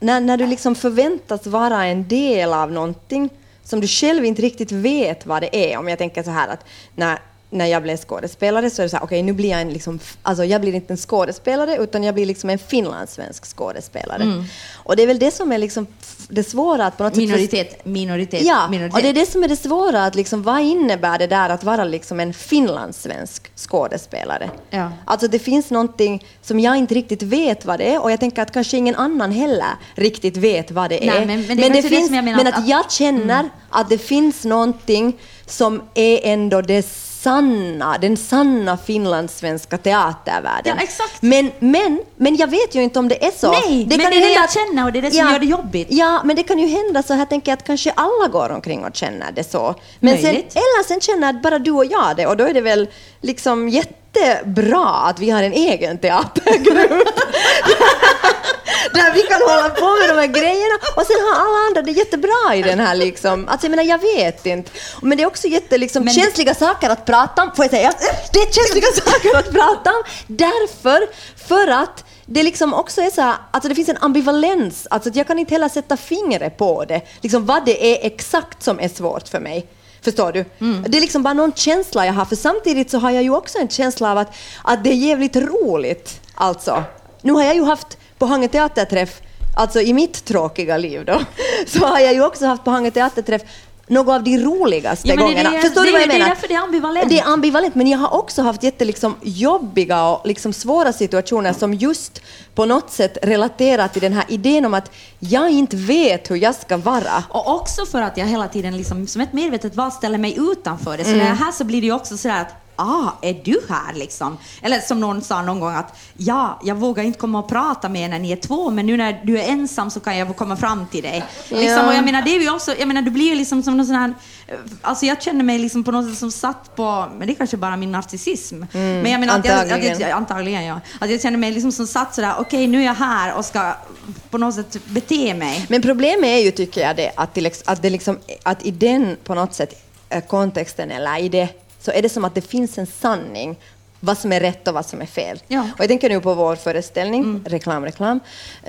när, när du liksom förväntas vara en del av någonting som du själv inte riktigt vet vad det är. Om jag tänker så här att när, när jag blev skådespelare så är det så här, okej nu blir jag en liksom, alltså jag blir inte en skådespelare utan jag blir liksom en finlandssvensk skådespelare. Och det är väl det som är liksom det svåra att på något sätt Minoritet, minoritet, Ja, minoritet. och det är det som är det svåra. Att liksom, vad innebär det där att vara liksom en finlandssvensk skådespelare? Ja. Alltså det finns någonting som jag inte riktigt vet vad det är och jag tänker att kanske ingen annan heller riktigt vet vad det Nej, är. men- det det jag menar men att- att jag känner att det finns någonting som är ändå det sanna, den sanna finlandssvenska teatervärlden. Ja, exakt. Men, men, men jag vet ju inte om det är så. Nej, men kan det är det jag känner och det är det som gör det jobbigt. Ja, men det kan ju hända så här tänker jag att kanske alla går omkring och känner det så. Men sen, eller sen känner att bara du och jag det och då är det väl liksom jätte jättebra att vi har en egen teatergrupp. [laughs] där vi kan hålla på med de här grejerna och sen har alla andra det jättebra i den här liksom. Alltså jag menar, jag vet inte. Men det är också jätte liksom, Men- känsliga saker att prata om, får jag säga? Det är känsliga [laughs] saker att prata om därför, för att det liksom också är så här, alltså det finns en ambivalens, alltså att jag kan inte heller sätta fingret på det, liksom vad det är exakt som är svårt för mig. Förstår du? Det är liksom bara någon känsla jag har, för samtidigt så har jag ju också en känsla av att, att det är jävligt roligt. Alltså, nu har jag ju haft på Hangö teaterträff, alltså i mitt tråkiga liv då, [laughs] så har jag ju också haft på Hangö teaterträff några av de roligaste Ja, gångerna. det- Förstår det du vad jag det är menar? därför det är ambivalent. Det är ambivalent, men jag har också haft jätte liksom jobbiga och liksom svåra situationer som just på något sätt relaterar till den här idén om att jag inte vet hur jag ska vara. Och också för att jag hela tiden liksom, som ett medvetet val ställer mig utanför det. Så Mm. när jag är här så blir det ju också sådär att Ah, är du här liksom? Eller som någon sa någon gång att ja, jag vågar inte komma och prata med er när ni är två, men nu när du är ensam så kan jag komma fram till dig. Liksom, och jag menar, det är ju också, jag menar, du blir ju liksom som någon sån här, alltså jag känner mig liksom på något sätt som satt på, men det är kanske bara min narcissism. men jag menar, att jag, att antagligen. jag, antagligen ja. Att jag känner mig liksom som satt sådär, okej nu är jag här och ska på något sätt bete mig. Men problemet är ju, tycker jag, det, att, det, att, det liksom, att i den på något sätt eh, kontexten eller i det, så är det som att det finns en sanning vad som är rätt och vad som är fel. Ja. Och jag tänker nu på vår föreställning, reklam, reklam,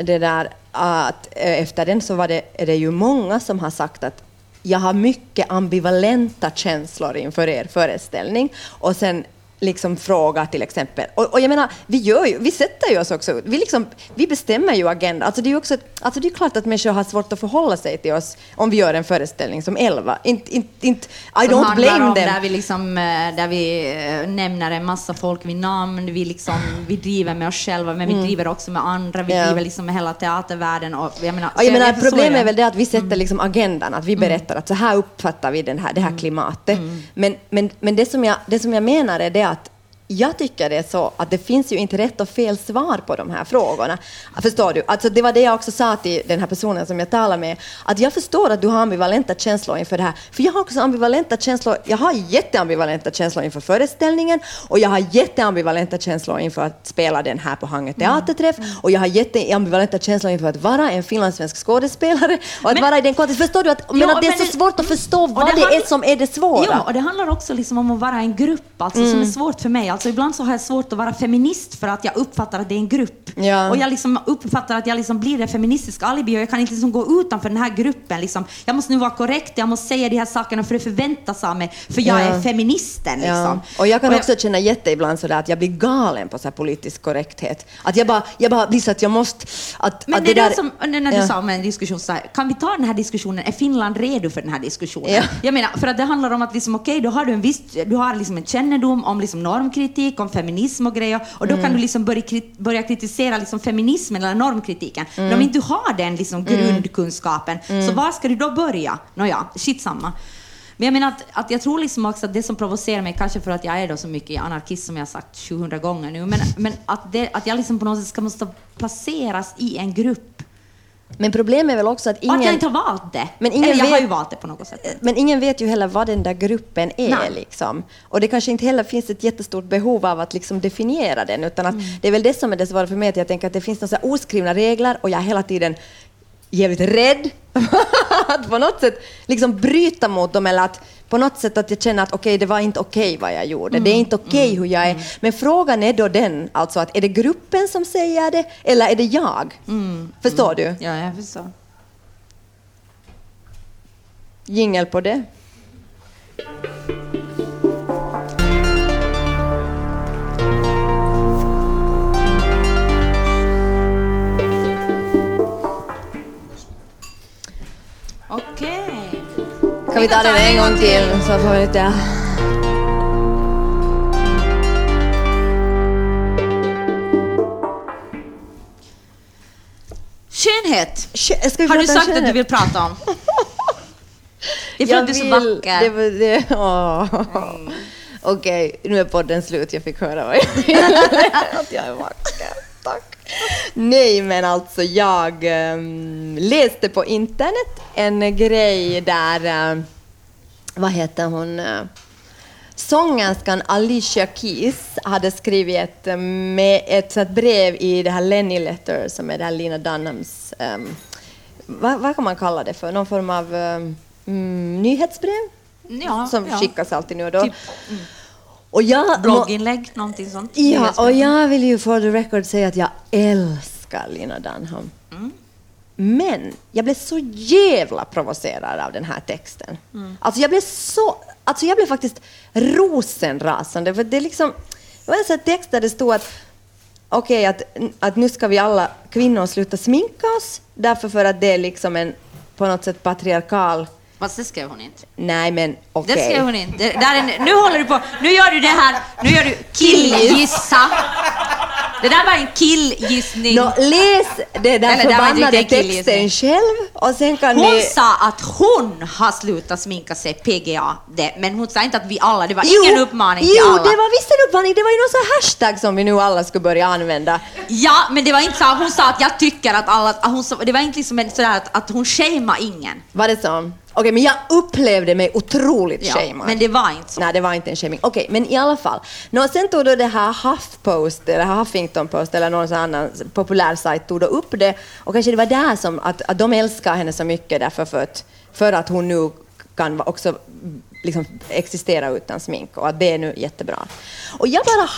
det där att eh, efter den så var det, är det ju många som har sagt att jag har mycket ambivalenta känslor inför er föreställning och sen liksom fråga till exempel. Och, och jag menar, vi, gör ju, vi sätter ju oss också, vi, liksom, vi bestämmer ju agenda. Alltså det är ju också, alltså det är klart att människor har svårt att förhålla sig till oss om vi gör en föreställning som elva. Inte, inte, inte, I som don't blame om them. Där vi, liksom, eh, där vi eh, nämner en massa folk vid namn, vi, liksom, vi driver med oss själva, men vi driver också med andra, vi Mm. Ja. driver liksom med hela teatervärlden. Och, jag menar, Ja, jag menar, problemet är väl det att vi sätter liksom agendan, att vi berättar att så här uppfattar vi den här, det här klimatet. Men, men, men det, som jag, det som jag menar är det att jag tycker det är så att det finns ju inte rätt och fel svar på de här frågorna. Förstår du? Alltså det var det jag också sa till den här personen som jag talade med, att jag förstår att du har ambivalenta känslor inför det här, för jag har också ambivalenta känslor, jag har jätteambivalenta känslor inför föreställningen och jag har jätteambivalenta känslor inför att spela den här på Hangö teaterträff och jag har jätteambivalenta känslor inför att vara en finlandssvensk skådespelare och att Men- vara i den kontexten. Förstår du? Att, men Jo, att det är så svårt att förstå vad det det, är som är det svåra. Ja, och det handlar också liksom om att vara en grupp, alltså, som är svårt för mig. Alltså, ibland så har jag svårt att vara feminist för att jag uppfattar att det är en grupp. Ja. Och jag liksom uppfattar att jag liksom blir det feministiska alibi och jag kan inte liksom gå utanför den här gruppen. Liksom. Jag måste nu vara korrekt, jag måste säga de här sakerna för det förväntas av mig, för jag Ja. är feministen. Liksom. Ja. Och jag kan också känna jätte ibland sådär att jag blir galen på så politisk korrekthet. Att jag bara, jag bara blir så att jag måste... Att, Men att det, det är där, som, när du sa om en diskussion, så här, kan vi ta den här diskussionen, är Finland redo för den här diskussionen? Ja. Jag menar, för att det handlar om att liksom, okej, då har du en viss, du har liksom en kännedom om liksom normkritik, om feminism och grejer, och då Mm. kan du liksom börja, krit, börja kritisera liksom feminismen eller normkritiken. Men Mm. om inte du har den liksom grundkunskapen, så var ska du då börja? Nåja, shit samma. Men jag menar att, att jag tror liksom också att det som provocerar mig, kanske för att jag är då så mycket anarkist som jag har sagt 700 gånger nu, men, men att, det, att jag liksom på något sätt ska måste placeras i en grupp. Men problemet är väl också att Och att jag ingen... inte har valt det. Men ingen Eller jag har vet- ju valt det på något sätt. Men ingen vet ju heller vad den där gruppen är. Nej. Liksom. Och det kanske inte heller finns ett jättestort behov av att liksom definiera den. Utan att Mm. Det är väl det som är det svåra för mig, att jag tänker att det finns några oskrivna regler och jag är hela tiden jävligt rädd [laughs] att på något sätt liksom bryta mot dem eller att på något sätt att jag känner att okej, det var inte okej vad jag gjorde. Det är Mm. inte okej hur jag är. Men frågan är då den, alltså att är det gruppen som säger det eller är det jag? Mm. Förstår du? Ja, jag förstår. Jingel på det. Okej. Kan vi ta den en gång till så får vi lite... Skönhet. Har du sagt att skönhet? du vill prata om? [laughs] Det är för Jag att du är så vacker. Det, var- det, [laughs] åh. Okej, nu är podden slut. Jag fick höra vad jag. [laughs] Att jag är vacker. Nej, men alltså jag ehm, läste på internet en grej där... ehm, vad heter hon? eh, sångerskan Alicia Keys hade skrivit ett, eh, med ett, ett brev i det här Lenny Letter, som är det här Lina Dunhams... Um, vad, vad kan man kalla det för? Någon form av um, mm, nyhetsbrev? Ja, som ja. skickas alltid nu och då. Typ, och jag, Blogginlägg, någonting sånt. Ja, och jag vill ju for the record säga att jag älskar Lina Dunham. Mm. Men jag blev så jävla provocerad av den här texten. Mm. Alltså jag blev så... Alltså jag blev faktiskt rosenrasande. För det, är liksom, det var en sån text där det stod att okej, att, att nu ska vi alla kvinnor sluta sminka oss, därför för att det är liksom en på något sätt patriarkal... Fast det skrev hon inte. Nej, men okej. Det skrev hon inte. Det, där är, nu håller du på, nu gör du det här, nu gör du killgissa. Det där var en killgissning. Nå, läs det där Eller förbannade texten själv och sen kan Hon ni... sa att hon har slutat sminka sig, PGA, det. men hon sa inte att vi alla, det var ingen uppmaning till jo, alla. det var visst en uppmaning. Det var ju någon sån hashtag som vi nu alla skulle börja använda. Ja, men det var inte så, hon sa att jag tycker att alla, hon, det var inte liksom en sådär att, att hon shameade ingen. Var det så? Okej, men jag upplevde mig otroligt Ja, shamead. men det var inte så. Nej, det var inte en shaming. Okej, men i alla fall. Nå, sen tog då det här HuffPost, eller Huffington Post, eller någon annan populär sajt tog då upp det. Och kanske det var där som att, att de älskar henne så mycket därför för att, för att hon nu kan också liksom existera utan smink och att det är nu jättebra. Och jag bara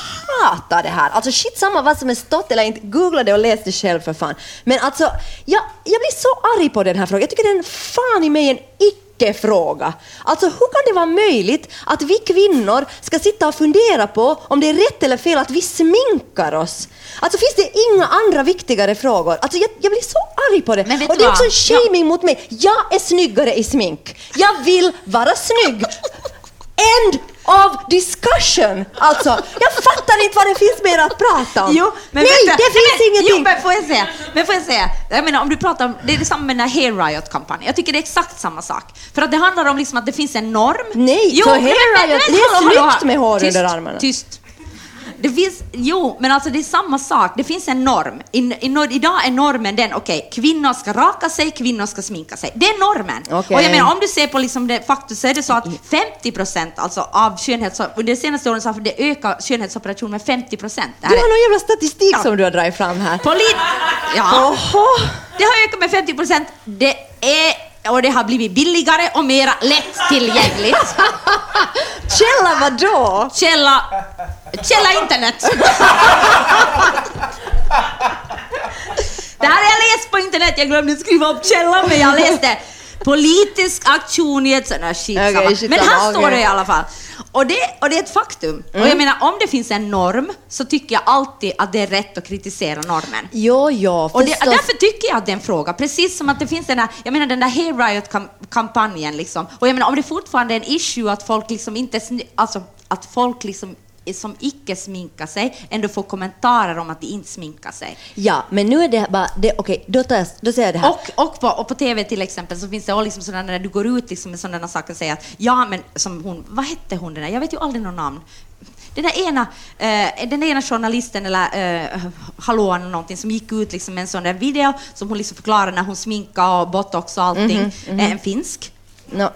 hatar det här. Alltså shit samma vad som är stått eller inte, googla det och läs det själv för fan. Men alltså, jag, jag blir så arg på den här frågan. Jag tycker den fan i mig en icke icke-fråga. Alltså hur kan det vara möjligt att vi kvinnor ska sitta och fundera på om det är rätt eller fel att vi sminkar oss? Alltså finns det inga andra viktigare frågor? Alltså jag, jag blir så arg på det. Men vet och det är också en shaming mot mig. Jag är snyggare i smink. Jag vill vara snygg. [laughs] End of discussion! Alltså, jag fattar inte vad det finns mer att prata om. Jo, men Nej, vänta. det finns men, ingenting. Jo, men får jag säga, men får jag säga, jag menar om du pratar om, det är detsamma med den här Hair Riot-kampanjen. Jag tycker det är exakt samma sak. För att det handlar om liksom att det finns en norm. Nej, för men- Hair Riot, men- det är snyggt med hår tyst, under armarna. Tyst. Det finns, jo, men alltså det är samma sak. Det finns en norm. I, i, idag är normen den, okej, kvinnor ska raka sig, kvinnor ska sminka sig. Det är normen. Okej. Och jag menar, om du ser på liksom det faktum så är det så att 50 procent alltså, av. Under de senaste åren så har det ökat skönhetsoperationer med 50 procent. Du har någon jävla statistik Ja. som du har dragit fram här. Polit... Ja. Oho. Det har ökat med 50 procent. Det är... Och det har blivit billigare och mera lättillgängligt. [laughs] Källa vadå? Källa... Källa internet. Det här har jag läst på internet. Jag glömde skriva upp källan, men jag läste politisk aktion i ett här skitsamma. Skitsamma, Men här står det i alla fall. Och det, och det är ett faktum. Och jag menar, om det finns en norm så tycker jag alltid att det är rätt att kritisera normen. Jo, jo, Och det, därför tycker jag att det är en fråga, precis som att det finns den där, jag menar den där Hair Riot-kampanjen liksom. Och jag menar om det fortfarande är en issue att folk liksom inte, alltså att folk liksom som icke sminkar sig ändå får kommentarer om att de inte sminkar sig. Ja, men nu är det bara... Det, Okej, då, tar jag, då säger jag det här. Och, och, på, och på TV till exempel så finns det liksom sådana när du går ut liksom med sådana saker och säger att ja men som hon, vad hette hon den där, jag vet ju aldrig någon namn. Den där ena, eh, den där ena journalisten eller eh, hallåan eller någonting som gick ut liksom med en sån där video som hon liksom förklarade när hon sminkade och botox och allting. Eh, En finsk. Nå,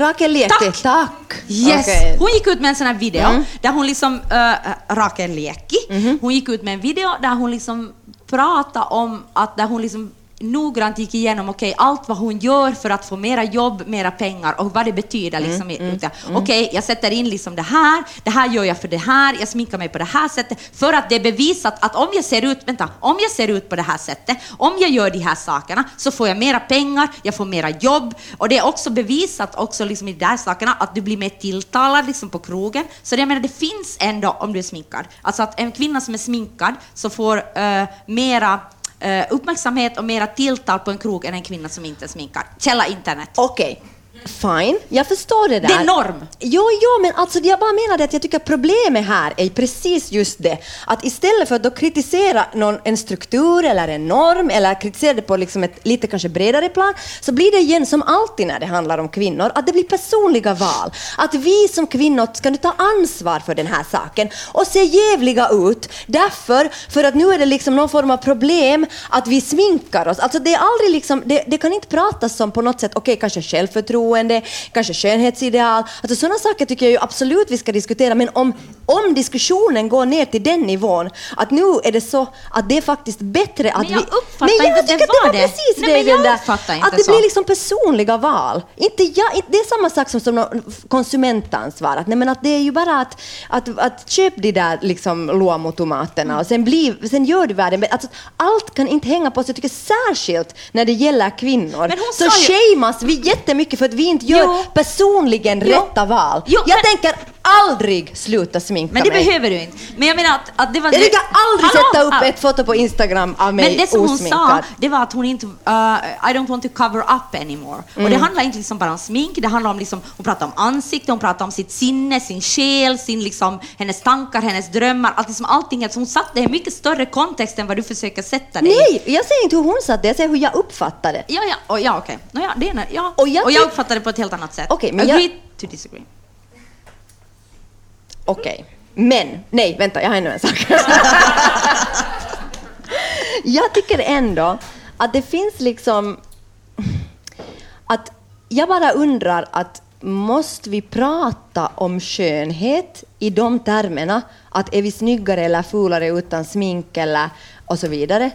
Rakel Lieki, Tack. tack. Yes! Okej. Hon gick ut med en sån här video där hon liksom, äh, Rakel Lieki, hon gick ut med en video där hon liksom pratade om att där hon liksom noggrant gick igenom okej, allt vad hon gör för att få mera jobb, mera pengar och vad det betyder. Liksom, i- ute. Okej, jag sätter in liksom det här, det här gör jag för det här, jag sminkar mig på det här sättet för att det är bevisat att om jag ser ut, vänta, om jag ser ut på det här sättet, om jag gör de här sakerna så får jag mera pengar, jag får mera jobb och det är också bevisat också liksom i de där sakerna att du blir mer tilltalad liksom på krogen. Så det, jag menar, det finns ändå om du är sminkad. Alltså att en kvinna som är sminkad så får eh, mera Eh, uppmärksamhet och mera tilltal på en krog än en kvinna som inte är sminkad. Källa internet. Okej, fine. Jag förstår det där. Det är norm. Jo, jo, men alltså jag bara menade att jag tycker problemet här är precis just det. Att istället för att då kritisera någon, en struktur eller en norm eller kritisera det på liksom ett lite kanske bredare plan så blir det igen som alltid när det handlar om kvinnor att det blir personliga val. Att vi som kvinnor ska nu ta ansvar för den här saken och se jävliga ut därför för att nu är det liksom någon form av problem att vi sminkar oss. Alltså det är aldrig liksom, det, det kan inte pratas som på något sätt, okej kanske självförtroende självförtroende, kanske skönhetsideal. Alltså sådana saker tycker jag ju absolut vi ska diskutera, men om, om diskussionen går ner till den nivån, att nu är det så att det är faktiskt bättre att Men jag vi... uppfattar men jag inte att det var det det. var precis Nej, det, men jag uppfattar inte Att det så. blir liksom personliga val. Inte jag, inte, det är samma sak som, som konsumentansvar. Att, nej, men att det är ju bara att, att, att köp de där liksom Luomo-tomaterna och sen, bli, sen gör du världen. Alltså, allt kan inte hänga på sig. Jag tycker särskilt när det gäller kvinnor så ju- shameas vi jättemycket för att vi inte gör Jo. personligen Jo. rätta val. Jo, jag men- tänker aldrig sluta sminka Men det mig. behöver du inte. Men jag menar att, att det var... jag tänker aldrig Hallå? sätta upp Ah. ett foto på Instagram av mig Men det som hon sa, det var att hon inte, uh, I don't want to cover up anymore. Och Mm. det handlar inte liksom bara om smink, det handlar om liksom, hon pratar om ansikte, hon pratar om sitt sinne, sin själ, sin liksom, hennes tankar, hennes drömmar, allt, liksom, allting. Alltså hon satte det i mycket större kontext än vad du försöker sätta det i. Nej, jag säger inte hur hon satt det, jag säger hur jag uppfattade det. Ja, ja, och, ja okej. Nå, ja, det är, ja. Och jag och jag uppfattar det på ett helt annat sätt. Okej, men jag- Agree to disagree. Okej. Men, nej, vänta, jag har ännu en sak. [laughs] jag tycker ändå att det finns liksom... Att jag bara undrar att måste vi prata om skönhet i de termerna? Att är vi snyggare eller fulare utan smink eller och så vidare?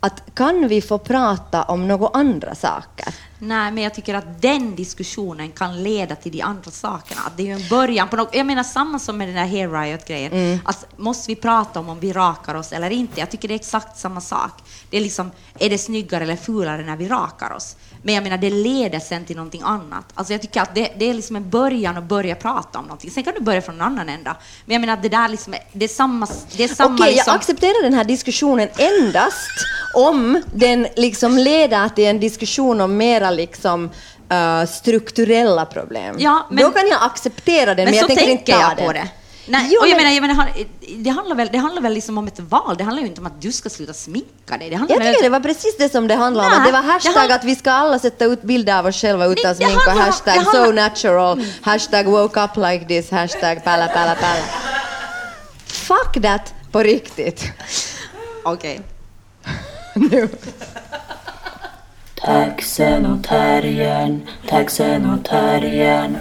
Att kan vi få prata om några andra saker? Nej, men jag tycker att den diskussionen kan leda till de andra sakerna. Att det är ju en början på något. Jag menar samma som med den där hair riot-grejen. Mm. Att måste vi prata om om vi rakar oss eller inte? Jag tycker det är exakt samma sak. Det är liksom, är det snyggare eller fulare när vi rakar oss? Men jag menar, det leder sen till någonting annat. Alltså jag tycker att det, det är liksom en början att börja prata om någonting. Sen kan du börja från en annan ända. Men jag menar, att det där liksom, det är samma... Det är samma Okej, liksom, jag accepterar den här diskussionen endast om den liksom leder till en diskussion om mera liksom eh, strukturella problem. Ja, men- Då kan jag acceptera den, men, Men, jag tänker inte ta jag den. på det. Nej, Jo, och jag men- menar, jag menar, det, handlar väl, det handlar väl liksom om ett val. Det handlar ju inte om att du ska sluta sminka dig. Det handlar Jag väl tycker det var precis det som det handlade om. Nej, Att det var det hashtag handlar- att vi ska alla sätta ut bilder av oss själva utan Nej, det smink och handlar om- hashtag det handlar- so natural, hashtag woke up like this, hashtag palla palla palla. Fuck that på riktigt. Okej. [laughs] nu. Taxen och terriern, taxen och terriern.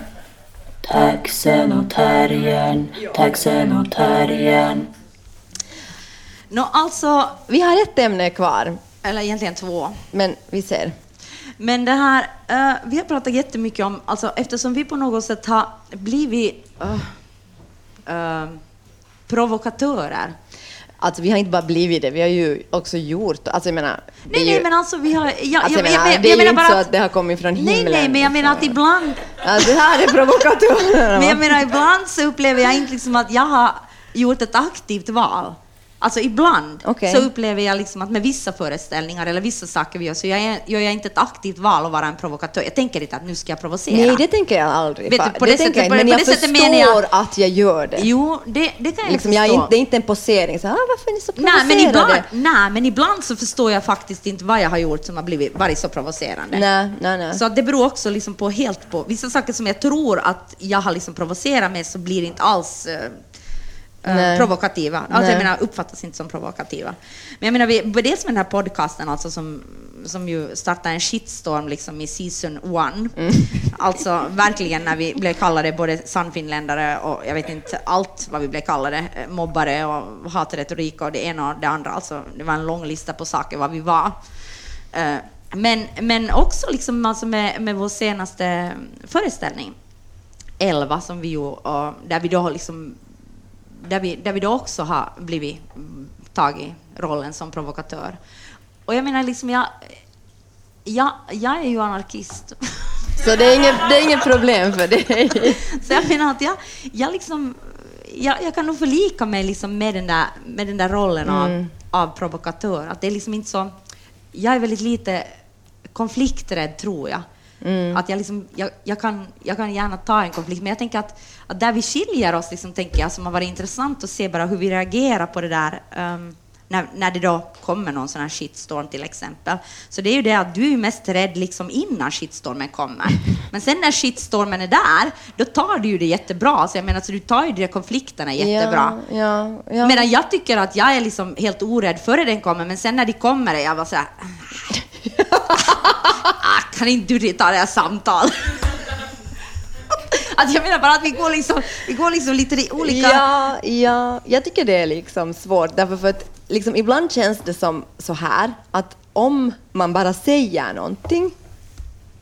Taxen och terriern, taxen och terriern. Nå, alltså, Vi har ett ämne kvar, eller egentligen två. men vi ser. Men det här, eh, vi har pratat jättemycket om, alltså eftersom vi på något sätt har blivit uh, uh, provokatörer. Alltså vi har inte bara blivit det, vi har ju också gjort Alltså jag menar... Nej, ju, nej, men alltså vi har... Jag, alltså, jag menar, men- det är jag ju inte bara så att det har kommit från himlen. Nej, nej, men jag menar att liksom. ibland... Alltså, det här är provokatörerna. [laughs] Men jag menar, ibland så upplever jag inte liksom att jag har gjort ett aktivt val. Alltså ibland Okej. så upplever jag liksom att med vissa föreställningar eller vissa saker vi gör så jag, gör jag inte ett aktivt val att vara en provokatör. Jag tänker inte att nu ska jag provocera. Nej, det tänker jag aldrig. Vet du, på det det sättet- jag inte, på men det jag förstår jag- att jag gör det. Jo, det, det kan jag liksom, jag är förstå. inte, det är inte en posering, så, ah, varför är ni så Nej men, provocerade? ibland, nej, men ibland så förstår jag faktiskt inte vad jag har gjort som har blivit, varit så provocerande. Nej, nej, nej. Så det beror också liksom på helt på vissa saker som jag tror att jag har liksom provocerat med så blir det inte alls eh, Nej. provokativa. Alltså Nej. jag menar uppfattas inte som provokativa. Men jag menar, vi, dels med den här podcasten alltså som, som ju startade en shitstorm liksom i season one. Mm. [laughs] Alltså verkligen när vi blev kallade både sannfinländare och jag vet inte allt vad vi blev kallade, eh, mobbare och hatretorik och det ena och det andra. Alltså det var en lång lista på saker vad vi var. Eh, Men, men också liksom alltså med, med vår senaste föreställning, Elva, som vi och där vi då liksom, där vi, där vi då också har blivit mm, tagit rollen som provokatör. Och jag menar liksom, jag, jag, jag är ju anarkist. Så det är, inget, det är inget problem för dig? [laughs] Så jag menar att jag, jag liksom, jag, jag kan nog förlika mig liksom med, den där, med den där rollen av, av provokatör. Att det är liksom inte så, jag är väldigt lite konflikträdd tror jag. Att jag, liksom, jag, jag, kan, jag kan gärna ta en konflikt, men jag tänker att, att där vi skiljer oss, liksom, tänker jag, som har varit intressant att se bara hur vi reagerar på det där ehm, när, när det då kommer någon sån här shitstorm till exempel. Så det är ju det att du är mest rädd liksom innan shitstormen kommer. [laughs] Men sen när shitstormen är där, då tar du ju det jättebra. Så jag menar, så du tar ju de konflikterna jättebra. Ja, ja, ja. Medan jag tycker att jag är liksom helt orädd före den kommer, men sen när de kommer är jag bara såhär ah, kan inte du ta det här samtalet? Att jag menar bara att vi går liksom, vi går liksom lite i olika... Ja, ja, jag tycker det är liksom svårt, därför för att liksom, ibland känns det som så här att om man bara säger någonting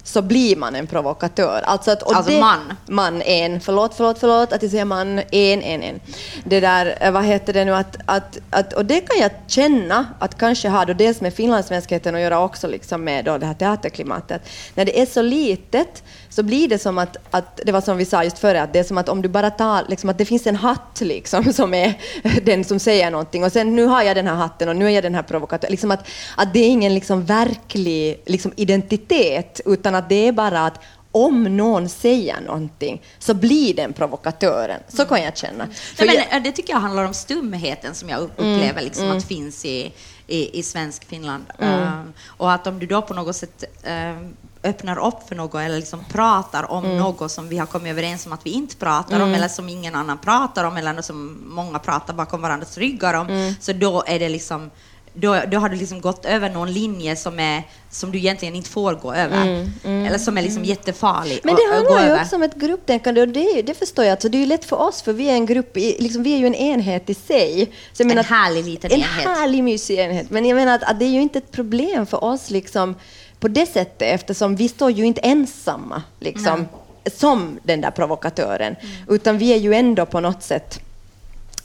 så blir man en provokatör. Alltså, att, Alltså det, man. Man, en. Förlåt, förlåt, förlåt att jag säger man. En, en, en. Det där, eh, vad heter det nu, att, att, att, och det kan jag känna att kanske har då dels med finlandssvenskheten att göra också liksom med då det här teaterklimatet. När det är så litet så blir det som att, att, det var som vi sa just före, att det är som att om du bara tar, liksom att det finns en hatt liksom [laughs] som är den som säger någonting och sen nu har jag den här hatten och nu är jag den här provokatören. Liksom att, att det är ingen liksom verklig liksom identitet utan att det är bara att om någon säger någonting så blir den provokatören. Så kan jag känna. För Nej, men, det tycker jag handlar om stumheten som jag Mm, upplever liksom att finns i, i, i svensk Finland. Eh, och att om du då på något sätt eh, öppnar upp för något eller liksom pratar om Mm. något som vi har kommit överens om att vi inte pratar om eller som ingen annan pratar om eller som många pratar bakom varandras ryggar om, Mm. så då är det liksom då, då har du liksom gått över någon linje som, är, som du egentligen inte får gå över. Eller som är liksom jättefarlig Mm, Men att- det handlar ju också om ett grupptänkande och det, det förstår jag. Alltså, det är ju lätt för oss för vi är en grupp, i, liksom, vi är ju en enhet i sig. Så jag En menar att- härlig liten en enhet. härlig mysig enhet. Men jag menar att, att det är ju inte ett problem för oss liksom, på det sättet eftersom vi står ju inte ensamma liksom, som den där provokatören. Mm. Utan vi är ju ändå på något sätt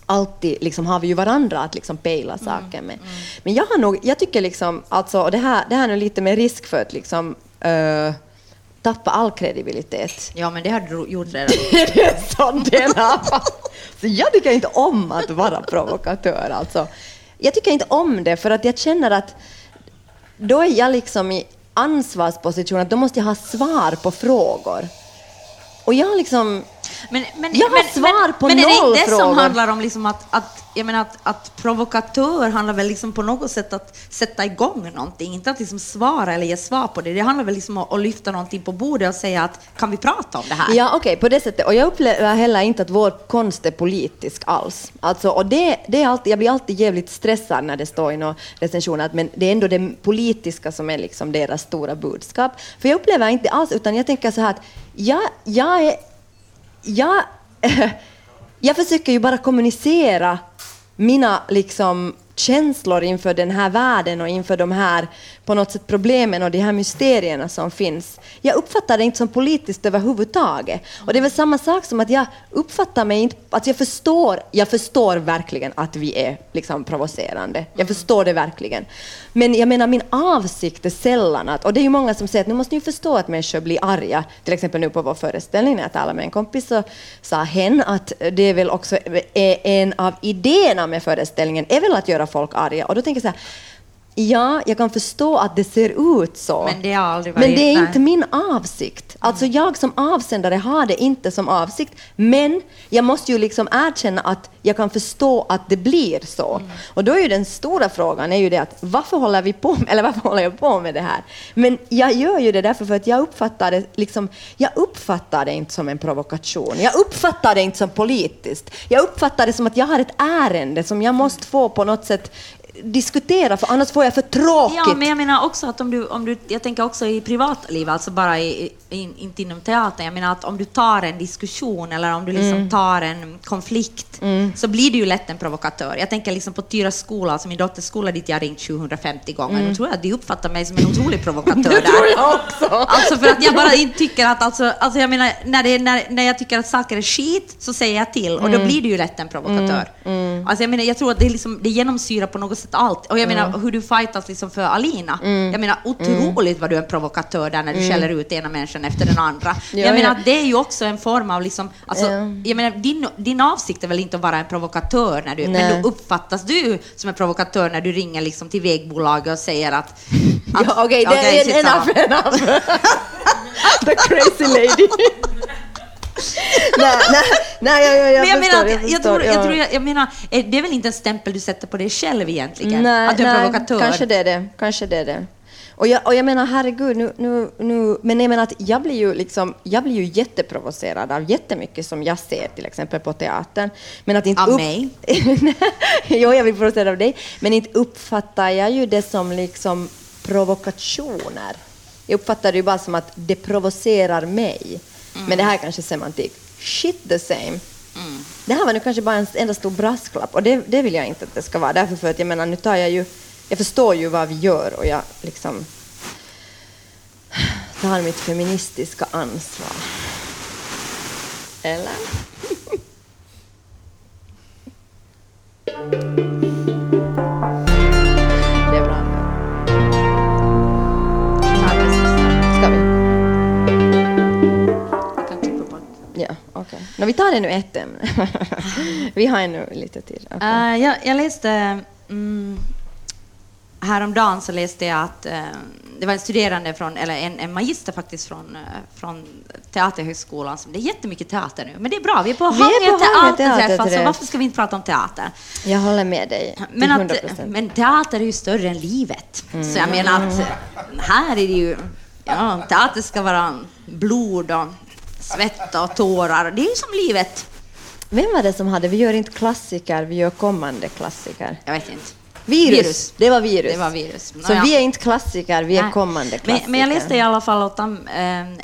alltid liksom, har vi ju varandra att liksom pejla Mm. saker med. Men jag har nog, jag tycker liksom, alltså, och det här, det här är nu lite med risk för att liksom, eh, tappa all kredibilitet. Ja, men det har du gjort redan. [laughs] det är är. Så jag tycker inte om att vara provokatör. Alltså. Jag tycker inte om det för att jag känner att då är jag liksom i ansvarsposition, att då måste jag ha svar på frågor. Och jag liksom... Men, men, Jag har men, svar men, på men är det noll inte det som frågor. handlar om liksom att, att, jag menar att, att provokatör handlar väl liksom på något sätt att sätta igång någonting, inte att liksom svara eller ge svar på det. Det handlar väl liksom om att lyfta någonting på bordet och säga att kan vi prata om det här? Ja, okej, på det sättet. Och jag upplever heller inte att vår konst är politisk alls. Alltså, och det, det är alltid, jag blir alltid jävligt stressad när det står i någon recension att men det är ändå det politiska som är liksom deras stora budskap. För jag upplever inte alls, utan jag tänker så här att jag, jag är... Jag, [laughs] jag försöker ju bara kommunicera mina liksom, känslor inför den här världen och inför de här på något sätt problemen och de här mysterierna som finns. Jag uppfattar det inte som politiskt överhuvudtaget. Och det är väl samma sak som att jag uppfattar mig inte... Att jag förstår, jag förstår verkligen att vi är liksom provocerande. Jag förstår det verkligen. Men jag menar, min avsikt är sällan att... Och det är ju många som säger att nu måste ni förstå att människor blir arga. Till exempel nu på vår föreställning när jag talade med en kompis så sa hen att det är väl också är en av idéerna med föreställningen är väl att göra folk arga. Och då tänker jag så här, Ja, jag kan förstå att det ser ut så. Men det aldrig Men varit- det är nej. inte min avsikt. Alltså jag som avsändare har det inte som avsikt. Men jag måste ju liksom erkänna att jag kan förstå att det blir så. Mm. Och då är ju den stora frågan är ju det att varför håller vi på med, [laughs] eller varför håller jag på med det här? Men jag gör ju det därför för att jag uppfattar det liksom, jag uppfattar det inte som en provokation. Jag uppfattar det inte som politiskt. Jag uppfattar det som att jag har ett ärende som jag måste få på något sätt diskutera för annars får jag för tråkigt. Ja, men jag menar också att om du, om du jag tänker också i privatliv, alltså bara i, i, inte inom teatern, jag menar att om du tar en diskussion eller om du liksom Mm. tar en konflikt, så blir du ju lätt en provokatör. Jag tänker liksom på Tyra skola, alltså min dotters skola dit jag ringt 750 gånger, mm. tror jag att de uppfattar mig som en otrolig provokatör [laughs] Det där. tror jag också. Alltså för att jag bara inte tycker att, alltså, alltså jag menar, när, det, när, när jag tycker att saker är skit så säger jag till och då Mm. blir du ju lätt en provokatör. Alltså jag menar, jag tror att det, liksom, det genomsyrar på något sätt allt. Och jag menar hur du fightas liksom för Alina. Mm. Jag menar otroligt vad du är en provokatör där när du skäller ut ena människan efter den andra. Ja, jag menar ja. det är ju också en form av liksom, alltså, Ja. jag menar din, din avsikt är väl inte att vara en provokatör när du, Nej. men då uppfattas du som en provokatör när du ringer liksom till vägbolaget och säger att... [laughs] att Ja, okej, en samma. enough, [laughs] enough. The crazy lady. [laughs] nej, nej, nej, jag, jag, men jag förstår, menar, jag, förstår, tror, jag, ja. tror jag, jag menar, eh, det är väl inte en stämpel du sätter på dig själv egentligen? Nej, att du är nej, provokatör? kanske det är det. Kanske det är det. Och jag, och jag menar, herregud, nu, nu, nu, men jag menar att jag blir ju liksom, jag blir ju jätteprovocerad av jättemycket som jag ser till exempel på teatern. Men att inte Av upp- mig? [laughs] jo, jag blir provocerad av dig. Men inte uppfattar jag ju det som liksom provokationer. Jag uppfattar det ju bara som att det provocerar mig. Men det här är kanske semantik. shit the same. Det här var nu kanske bara en enda stor brasklapp och det, det vill jag inte att det ska vara. Därför för att jag menar, nu tar jag ju, jag förstår ju vad vi gör och jag liksom tar mitt feministiska ansvar. Eller? [laughs] Nå, vi tar ännu ett ämne. [laughs] vi har ännu lite tid. Eh, jag, jag läste... Mm, häromdagen så läste jag att eh, det var en studerande, från, eller en, en magister faktiskt, från, eh, från Teaterhögskolan. Som, det är jättemycket teater nu, men det är bra. Vi är på Hangö teaterträff, alltså, teaterträff. varför ska vi inte prata om teater? Jag håller med dig Men, 100 att, men teater är ju större än livet. Så jag menar att här är det ju... Ja, teater ska vara blod och svett och tårar. Det är ju som livet. Vem var det som hade Vi gör inte klassiker, vi gör kommande klassiker? Jag vet inte. Virus. Virus. Det var virus. Det var virus. Så Nåja. vi är inte klassiker, vi är Nej. kommande men, klassiker. men jag läste i alla fall åt en, en,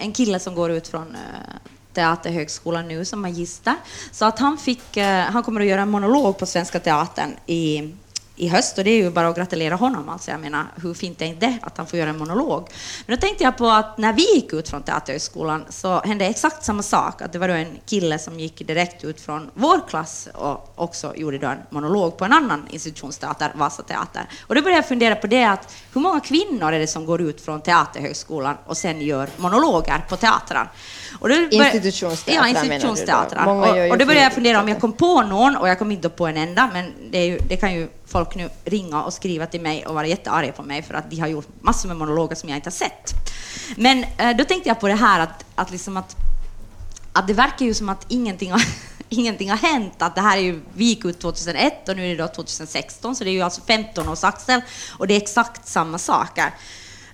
en kille som går ut från eh, Teaterhögskolan nu som magister. Så att han, fick, eh, han kommer att göra en monolog på Svenska Teatern i, i höst och det är ju bara att gratulera honom. Alltså jag menar, hur fint är inte det att han får göra en monolog? Men då tänkte jag på att när vi gick ut från Teaterhögskolan så hände exakt samma sak. Att det var en kille som gick direkt ut från vår klass och också gjorde då en monolog på en annan institutionsteater, Vasa Teater. Och då började jag fundera på det att hur många kvinnor är det som går ut från Teaterhögskolan och sen gör monologer på teatrar? Och då bör- Institutionsteatrar Ja, institutionsteatrar. Och, och då började jag fundera om jag kom på någon och jag kom inte på en enda, men det, ju, det kan ju folk nu ringa och skriva till mig och vara jättearga på mig för att de har gjort massor med monologer som jag inte har sett. Men eh, då tänkte jag på det här att, att, liksom att, att det verkar ju som att ingenting har, [laughs] ingenting har hänt. Att det här är ju, vi gick ut 2001 och nu är det då 2016, så det är ju alltså 15 års axel och det är exakt samma saker.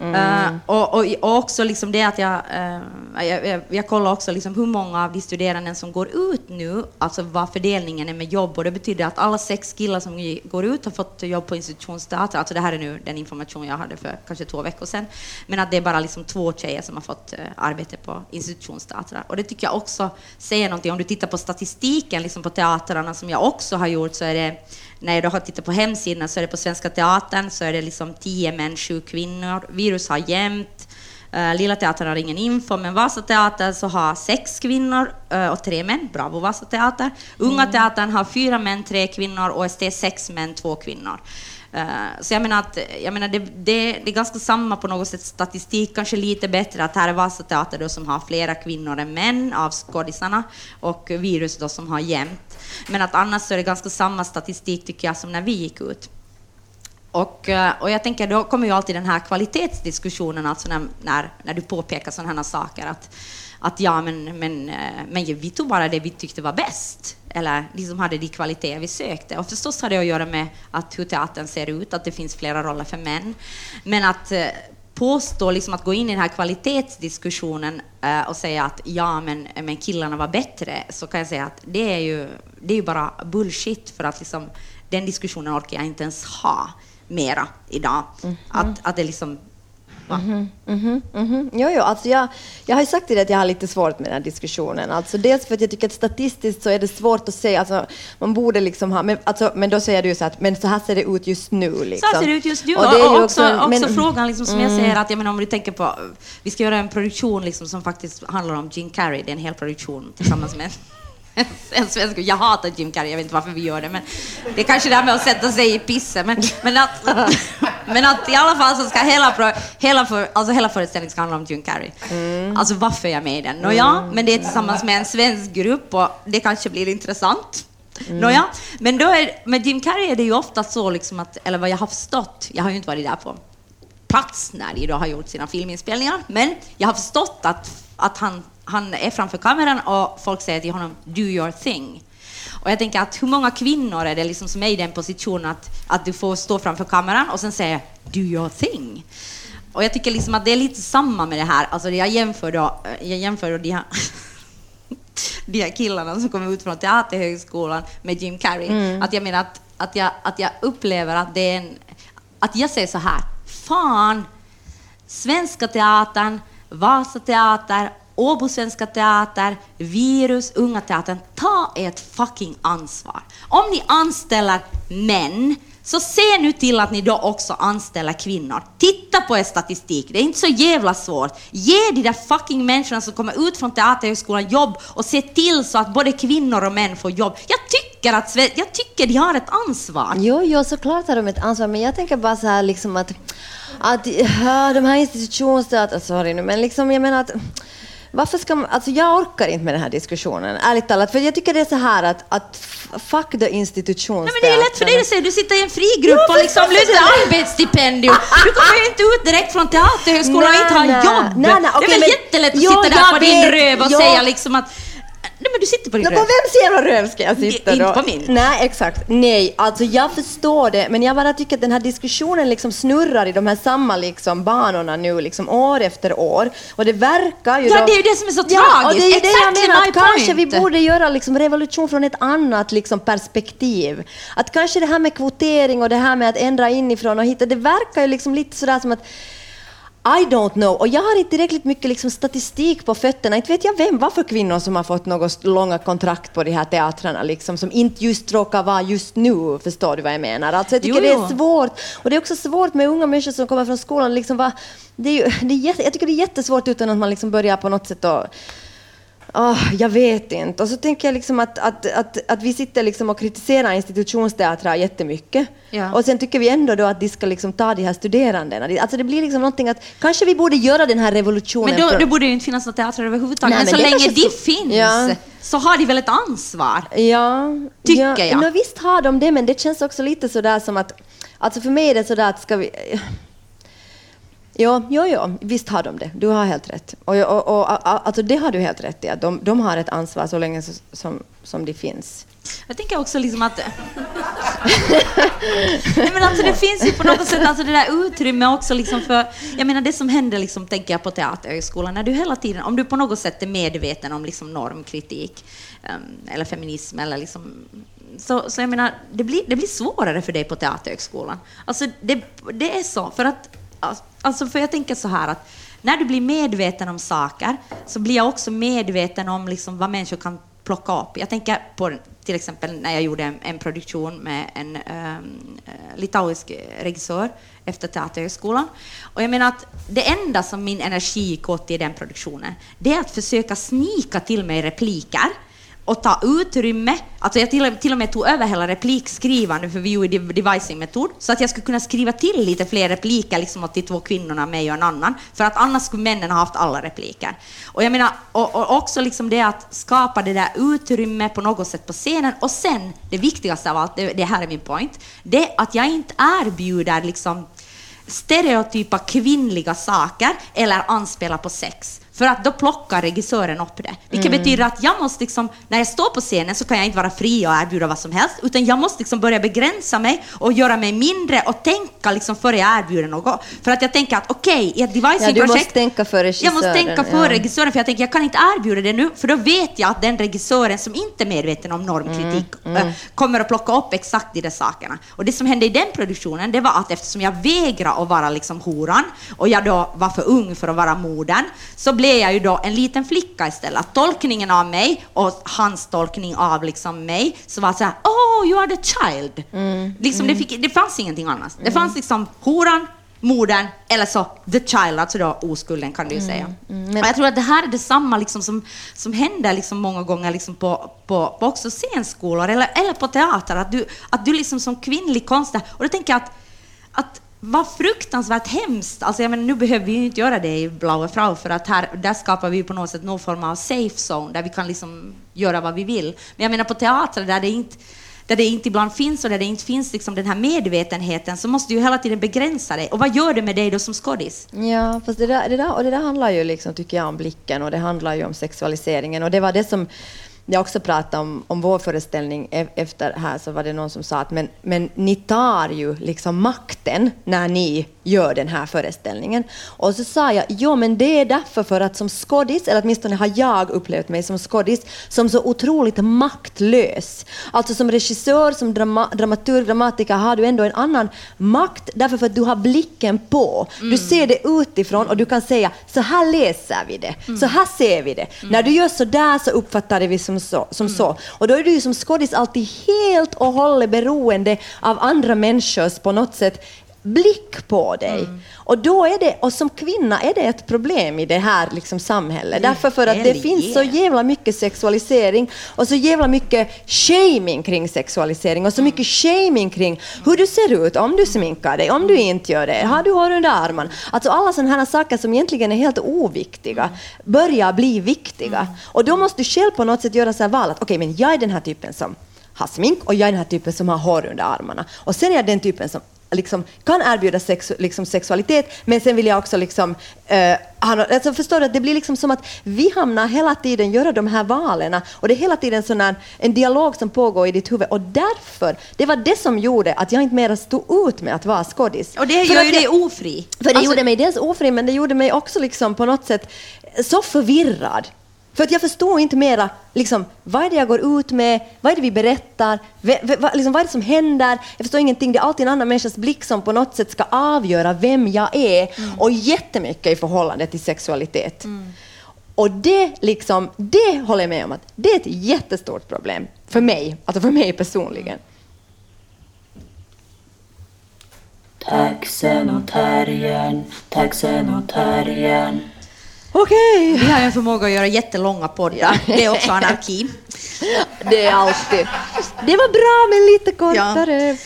Uh, och, och, och också liksom det att jag, uh, jag, jag, jag kollar också liksom hur många av de studerande som går ut nu, alltså vad fördelningen är med jobb. Och det betyder att alla sex killar som går ut har fått jobb på institutionsteater, alltså det här är nu den information jag hade för kanske två veckor sedan, men att det är bara liksom två tjejer som har fått uh, arbete på institutionsteatrar. Och det tycker jag också säger någonting, om du tittar på statistiken liksom på teatrarna som jag också har gjort så är det när jag då har tittat på hemsidan så är det på Svenska Teatern så är det liksom 10 män, 7 kvinnor. Virus har jämnt. Uh, Lilla Teatern har ingen info, men Vasa Teater så har sex kvinnor eh, och tre män. Bravo Vasa Teater. Unga Teatern har fyra män, tre kvinnor. OST sex män, två kvinnor. Eh, så jag menar att jag menar det, det, det är ganska samma på något sätt statistik, kanske lite bättre att här är Vasateatern då som har flera kvinnor än män av skådisarna och Virus då som har jämnt. Men att annars så är det ganska samma statistik tycker jag som när vi gick ut. Och, eh, och jag tänker, då kommer ju alltid den här kvalitetsdiskussionen, alltså när, när, när du påpekar sådana här saker, att, att ja, men, men, eh, men vi tog bara det vi tyckte var bäst, eller liksom hade de kvaliteter vi sökte. Och förstås har det att göra med att hur teatern ser ut, att det finns flera roller för män. Men att eh, påstå, liksom att gå in i den här kvalitetsdiskussionen eh, och säga att ja, men, men killarna var bättre, så kan jag säga att det är ju, det är ju bara bullshit, för att liksom, den diskussionen orkar jag inte ens ha mera idag. Att, att det liksom... Mhm, mhm. Jo, jo, alltså jag, jag har ju sagt till dig att jag har lite svårt med den här diskussionen. Alltså dels för att jag tycker att statistiskt så är det svårt att säga, alltså man borde liksom ha, men, alltså, men då säger du ju så att men så här ser det ut just nu. Liksom. Så här ser det ut just nu. Och Och, det är ju också, också, men- frågan, liksom, som jag säger, att jag menar, om du tänker på, vi ska göra en produktion liksom, som faktiskt handlar om Jim Carrey, det är en hel produktion tillsammans med en, [laughs] en svensk. Jag hatar Jim Carrey, jag vet inte varför vi gör det, men det är kanske det här med att sätta sig i pissen. Men, men, att, [laughs] men att i alla fall så ska hela, hela, för, alltså hela föreställningen ska handla om Jim Carrey. Alltså varför är jag med i den? Nåja, men det är tillsammans med en svensk grupp och det kanske blir intressant. Nåja, men då är, med Jim Carrey är det ju ofta så, liksom att, eller vad jag har förstått, jag har ju inte varit där på plats när de då har gjort sina filminspelningar, men jag har förstått att, att han, han är framför kameran och folk säger till honom ”do your thing”. Och jag tänker att hur många kvinnor är det liksom som är i den positionen att, att du får stå framför kameran och sen säga ”do your thing”? Och jag tycker liksom att det är lite samma med det här. Alltså jag jämför då, jag jämför då de här [laughs] de här killarna som kommer ut från Teaterhögskolan med Jim Carrey. Att jag menar att, att, jag, att jag upplever att det är en... Att jag säger så här, fan, Svenska Teatern, Vasateater, Åbo Svenska Teater, Virus, Unga Teatern, ta ert fucking ansvar. Om ni anställer män, så se nu till att ni då också anställer kvinnor. Titta på er statistik, det är inte så jävla svårt. Ge de där fucking människorna som kommer ut från Teaterhögskolan jobb och se till så att både kvinnor och män får jobb. Jag tycker att jag tycker de har ett ansvar. Jo, jo, såklart har de ett ansvar, men jag tänker bara så här liksom att, att ja, de här institutionsteatrarna, sorry nu, men liksom jag menar att varför ska man, alltså jag orkar inte med den här diskussionen, ärligt talat, för jag tycker det är så här att, att fuck the Nej, institutionsteatrarna. men det är lätt för dig att säga, du sitter i en fri grupp Ja, och liksom lyfter arbetsstipendium. Du kommer ju inte ut direkt från Teaterhögskolan och inte ha Nej, jobb. nej, nej, det okej, är väl men- jättelätt att Jo, sitta där på din vet, röv och ja. säga liksom att... Nej, men du sitter på din röv. på vems jävla röv ska jag sitta Inte då? på min. Nej, exakt. Nej, alltså jag förstår det, men jag bara tycker att den här diskussionen liksom snurrar i de här samma liksom banorna nu, liksom år efter år. Och det verkar ju Ja, då... det är ju det som är så Ja, och det är tragiskt. det jag Exactly menar, att kanske vi point. borde göra liksom revolution från ett annat liksom perspektiv. Att kanske det här med kvotering och det här med att ändra inifrån och hitta, det verkar ju liksom lite sådär som att I don't know. Och jag har inte tillräckligt mycket liksom statistik på fötterna. Inte vet jag vem, vad för kvinnor som har fått några långa kontrakt på de här teatrarna, liksom, som inte just råkar vara just nu. Förstår du vad jag menar? Alltså, jag tycker Jo, det är jo. svårt. Och det är också svårt med unga människor som kommer från skolan. Liksom, va, det är det är jag tycker det är jättesvårt utan att man liksom börjar på något sätt att Ah, jag vet inte. Och så tänker jag liksom att, att, att, att vi sitter liksom och kritiserar institutionsteatrar jättemycket. Ja. Och sen tycker vi ändå då att de ska liksom ta de här studerandena. Alltså det blir liksom någonting att kanske vi borde göra den här revolutionen. Men då, då borde det ju inte finnas några teatrar överhuvudtaget. Nej, men, men så länge de så- finns Ja. så har de väl ett ansvar? Ja, Tycker ja, jag. Men visst har de det, men det känns också lite sådär som att... Alltså för mig är det sådär att ska vi... Ja, ja, ja, visst har de det. Du har helt rätt. Och, och, och, alltså det har du helt rätt i, att de, de har ett ansvar så länge så, som, som det finns. Jag tänker också liksom att... [laughs] Nej, men alltså det finns ju på något sätt alltså det där utrymme också liksom för... Jag menar det som händer liksom, tänker jag på Teaterhögskolan, när du hela tiden, om du på något sätt är medveten om liksom normkritik um, eller feminism eller liksom... Så, så jag menar, det blir, det blir svårare för dig på Teaterhögskolan. Alltså det, det är så, för att... Alltså för jag tänker så här att när du blir medveten om saker så blir jag också medveten om liksom vad människor kan plocka upp. Jag tänker på till exempel när jag gjorde en, en produktion med en um, litauisk regissör efter Teaterhögskolan. Och jag menar att det enda som min energi gick åt i den produktionen, det är att försöka snika till mig repliker och ta utrymme. Alltså jag till, till och med tog över hela replikskrivande för vi gjorde devising-metod, så att jag skulle kunna skriva till lite fler repliker liksom åt de två kvinnorna, mig och en annan, för att annars skulle männen ha haft alla repliker. Och jag menar, och, och också liksom det att skapa det där utrymme på något sätt på scenen, och sen, det viktigaste av allt, det, det här är min point, det att jag inte erbjuder liksom stereotypa kvinnliga saker eller anspelar på sex. För att då plockar regissören upp det. Vilket Mm. betyder att jag måste liksom, när jag står på scenen så kan jag inte vara fri och erbjuda vad som helst, utan jag måste liksom börja begränsa mig och göra mig mindre och tänka liksom före jag erbjuder något. För att jag tänker att okej, i ett Ja, du devising-projekt måste tänka för jag måste tänka regissören, för ja. regissören, för jag tänker jag kan inte erbjuda det nu, för då vet jag att den regissören som inte är medveten om normkritik Mm, äh, kommer att plocka upp exakt de där sakerna. Och det som hände i den produktionen, det var att eftersom jag vägrade att vara liksom horan och jag då var för ung för att vara modern, så blev jag ju då en liten flicka istället. Tolkningen av mig och hans tolkning av liksom mig, så var så här, oh, you are the child. Mm, Liksom Det, fick, det fanns ingenting annat. Det fanns liksom horan, modern eller så the child, alltså då oskulden kan du ju säga. men- Och jag tror att det här är detsamma liksom som, som händer liksom många gånger liksom på, på, på också scenskolor eller, eller på teater, att du, att du liksom som kvinnlig konstnär, och då tänker jag att, att vad fruktansvärt hemskt. Alltså jag menar, nu behöver vi ju inte göra det i Blaue Frau, för att här, där skapar vi på något sätt någon form av safe zone, där vi kan liksom göra vad vi vill. Men jag menar på teatrar där det inte där det inte ibland finns och där det inte finns liksom den här medvetenheten, så måste du ju hela tiden begränsa dig. Och vad gör det med dig då som skådis? Ja, fast det där, det där, och det där handlar ju liksom, tycker jag, om blicken och det handlar ju om sexualiseringen. Och det var det som jag också pratade om, om vår föreställning e-, efter här, så var det någon som sa att men, men ni tar ju liksom makten när ni gör den här föreställningen. Och så sa jag, jo men det är därför för att som skådis, eller åtminstone har jag upplevt mig som skådis, som så otroligt maktlös. Alltså som regissör, som drama, dramaturg, dramatiker har du ändå en annan makt, därför för att du har blicken på. Du ser det utifrån och du kan säga, så här läser vi det, så här ser vi det. När du gör så där så uppfattar vi som så. Som så. Och då är du ju som skådis alltid helt och hållet beroende av andra människors på något sätt blick på dig. Och då är det, och som kvinna är det ett problem i det här liksom samhället. Därför för att det Helge. finns så jävla mycket sexualisering och så jävla mycket shaming kring sexualisering och så mycket shaming kring hur du ser ut, om du sminkar dig, om du inte gör det, har du hår under armarna. Alltså alla sådana här saker som egentligen är helt oviktiga börjar bli viktiga. Och då måste du själv på något sätt göra så här val att okej, men jag är den här typen som har smink och jag är den här typen som har hår under armarna. Och sen är jag den typen som liksom kan erbjuda sex, liksom sexualitet, men sen vill jag också liksom... eh, ha nå- alltså förstår du, att det blir liksom som att vi hamnar hela tiden göra de här valen och det är hela tiden sån här, en dialog som pågår i ditt huvud och därför, det var det som gjorde att jag inte mera stod ut med att vara skådis. Och det För gör att ju dig ofri. för det Alltså, gjorde mig dels ofri, men det gjorde mig också liksom på något sätt så förvirrad. För att jag förstod inte mera, liksom, vad är det jag går ut med, vad är det vi berättar, vad, liksom, vad är det som händer? Jag förstår ingenting, det är alltid en annan människas blick som på något sätt ska avgöra vem jag är och jättemycket i förhållande till sexualitet. Och det, liksom, det håller jag med om att det är ett jättestort problem för mig, alltså för mig personligen. Taxen och terriern, taxen och terriern. Okej! Vi har en förmåga att göra jättelånga poddar. Det är också anarki. [laughs] Det är alltid. Det var bra men lite kortare.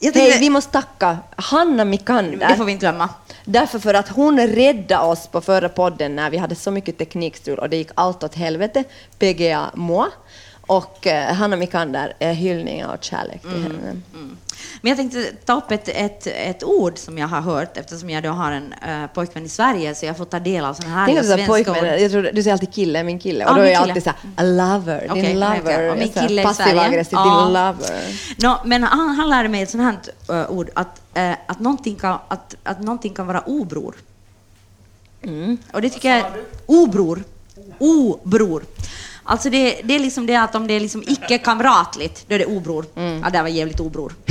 Jag tänkte- Hej, vi måste tacka Hanna Mikander. Det får vi inte glömma. Därför för att hon räddade oss på förra podden när vi hade så mycket teknikstrul och det gick allt åt helvete. PGA moi. Och eh, Hanna Mikander, eh, hyllningar och kärlek till henne. Men jag tänkte ta upp ett, ett, ett ord som jag har hört eftersom jag då har en uh, pojkvän i Sverige så jag får ta del av sådana här Tänk svenska pojkvän, ord. jag tror, du säger alltid kille, min kille. Och Ja, då är jag kille. alltid så här, a lover, Okej, din lover. Och min Så kille i Passiv aggressiv, Ja. din lover. Nå, men han, han lärde mig ett sånt här uh, ord, att, uh, att, någonting kan, att, att någonting kan vara obror. Mm. Och det tycker jag... Obror. Obror. Alltså det, det är liksom det att om det är liksom icke-kamratligt, då är det obror. Ja, det var jävligt obror. [laughs]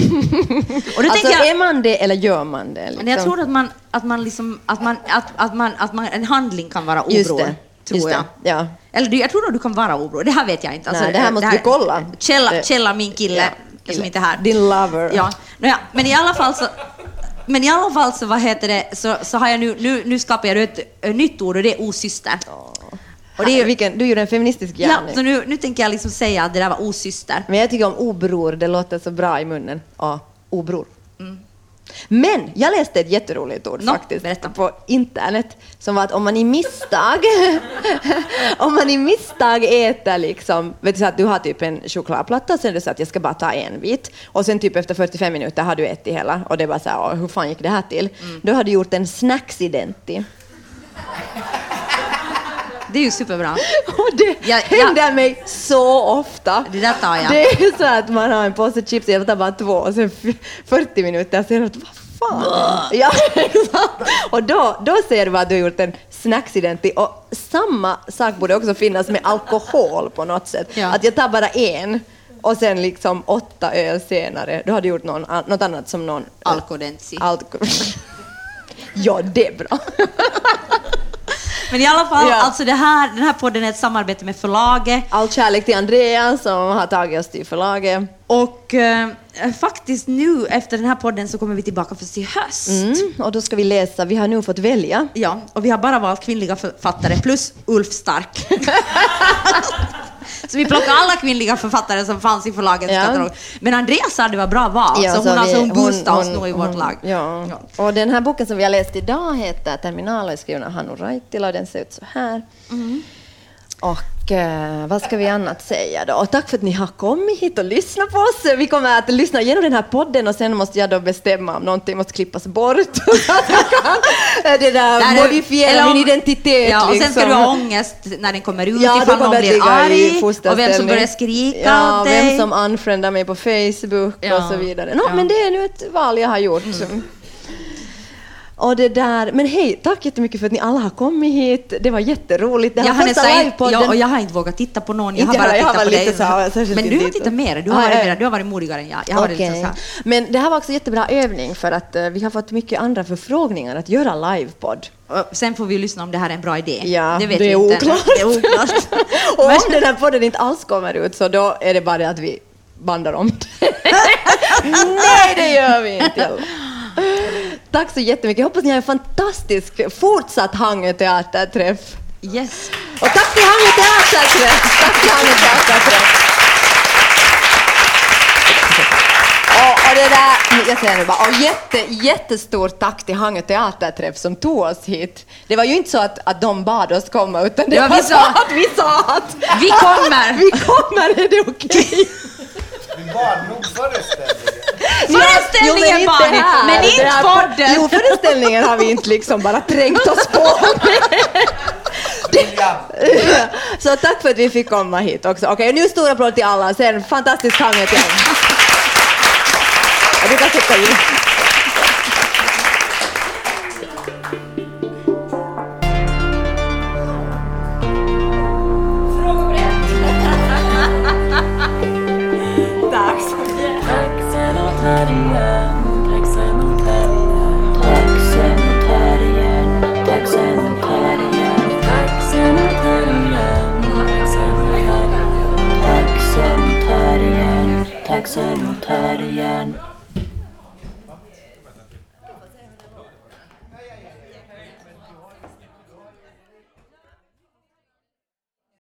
Och då Mm. Alltså jag... är man det eller gör man det? Liksom? Men jag tror att man, att man liksom, att man, att, att man, att man, en handling kan vara obror. Det, Tror jag. det, ja. Eller jag tror att du kan vara obror. Det här vet jag inte. Alltså, Nej, det här måste vi kolla. Källa, källa min kille, ja, som inte är här. Din lover. Ja. Nåja, men i alla fall så... Men i alla fall så, vad heter det, så, så har jag nu, nu, nu skapar jag ett, ett nytt ord och det är osyster. Och det är, Vilken, du gjorde en feministisk ja, gärning. så nu, nu tänker jag liksom säga att det där var osyster. Men jag tycker om obror, det låter så bra i munnen. Ja, obror. Men jag läste ett jätteroligt ord Nå, faktiskt berätta. på internet som var att om man i misstag [laughs] om man i misstag äter liksom, vet du så att du har typ en chokladplatta och sen är det så att jag ska bara ta en bit och sen typ efter 45 minuter har du ätit hela och det är bara så här, "Åh, hur fan gick det här till? Mm. Då har du gjort en snacksidenti. Det är ju superbra. [laughs] Och det Ja, ja. händer mig så ofta. Det där tar jag. Det är så att man har en påse chips och jag tar bara två och sen f- 40 minuter sen att vad fan. Ja, [laughs] exakt. Och då, då ser du att du har gjort en snacksidenti och samma sak borde också finnas med alkohol på något sätt. Ja. Att jag tar bara en och sen liksom åtta öl senare, då har du gjort någon, något annat som någon... Alkodensi. Alko [laughs] ja, det är bra. [laughs] Men i alla fall, Ja. alltså det här, den här podden är ett samarbete med förlaget. All kärlek till Andreas som har tagit oss till förlaget. Och eh, faktiskt nu efter den här podden så kommer vi tillbaka först i höst. Mm, och då ska vi läsa, vi har nu fått välja. Ja, och vi har bara valt kvinnliga författare plus Ulf Stark. [laughs] så vi plockar alla kvinnliga författare som fanns i förlagets Ja. katalog. Men Andreas sa det var bra val, Ja, så hon, alltså, vi- hon boostade oss hon- nog i vårt hon- lag. Ja. Och den här boken som vi har läst idag heter Terminal och är skriven av Hannu Raittila och den ser ut så här. Mm. Och eh, vad ska vi annat säga då? Och tack för att ni har kommit hit och lyssnat på oss. Vi kommer att lyssna igenom den här podden och sen måste jag då bestämma om någonting måste klippas bort. [laughs] Det där, Där är- modifiera min identitet. Ja, och sen ska liksom. du ha ångest när den kommer ut, Ja, ifall någon blir arg, och vem som börjar skrika ja, åt dig. vem som unfriendar mig på Facebook Ja, och så vidare. Nå, ja. Men det är nu ett val jag har gjort. Och det där, men hej, tack jättemycket för att ni alla har kommit hit. Det var jätteroligt. Det här Jag var har, första nästan, livepodden. ja, och jag har inte vågat titta på någon, jag Inte har bara jag tittat har på dig. så Men du har tittat mer, du har, varit, du har varit modigare än jag. jag har varit liksom. Men det här var också jättebra övning för att eh, vi har fått mycket andra förfrågningar att göra livepodd. Sen får vi lyssna om det här är en bra idé. Ja, det vet det är vi inte. oklart. Det är oklart. [laughs] Och om den här podden inte alls kommer ut så då är det bara det att vi bandar om det. [laughs] [laughs] Nej, det gör vi inte. Tack så jättemycket. Jag hoppas ni har en fantastisk fortsatt Hangö-teaterträff. Yes. Och tack till Hangö teaterträff! Tack till Hangö teaterträff! Och, och det där, jag säger nu bara, och jätte, jättestort tack till Hangö teaterträff som tog oss hit. Det var ju inte så att, att de bad oss komma, utan det Ja, vi var sa- så att vi sa att Vi kommer! [laughs] vi kommer, är det okej? Vi bad nog föreställningen. Föreställningen var ni, men inte podden. Jo, föreställningen har vi inte liksom bara trängt oss på [laughs] Så tack för att vi fick komma hit också. Okej, nu stor applåd till alla. Sen fantastisk Hangö till [laughs] Ja, Du kan sätta in. Taxen och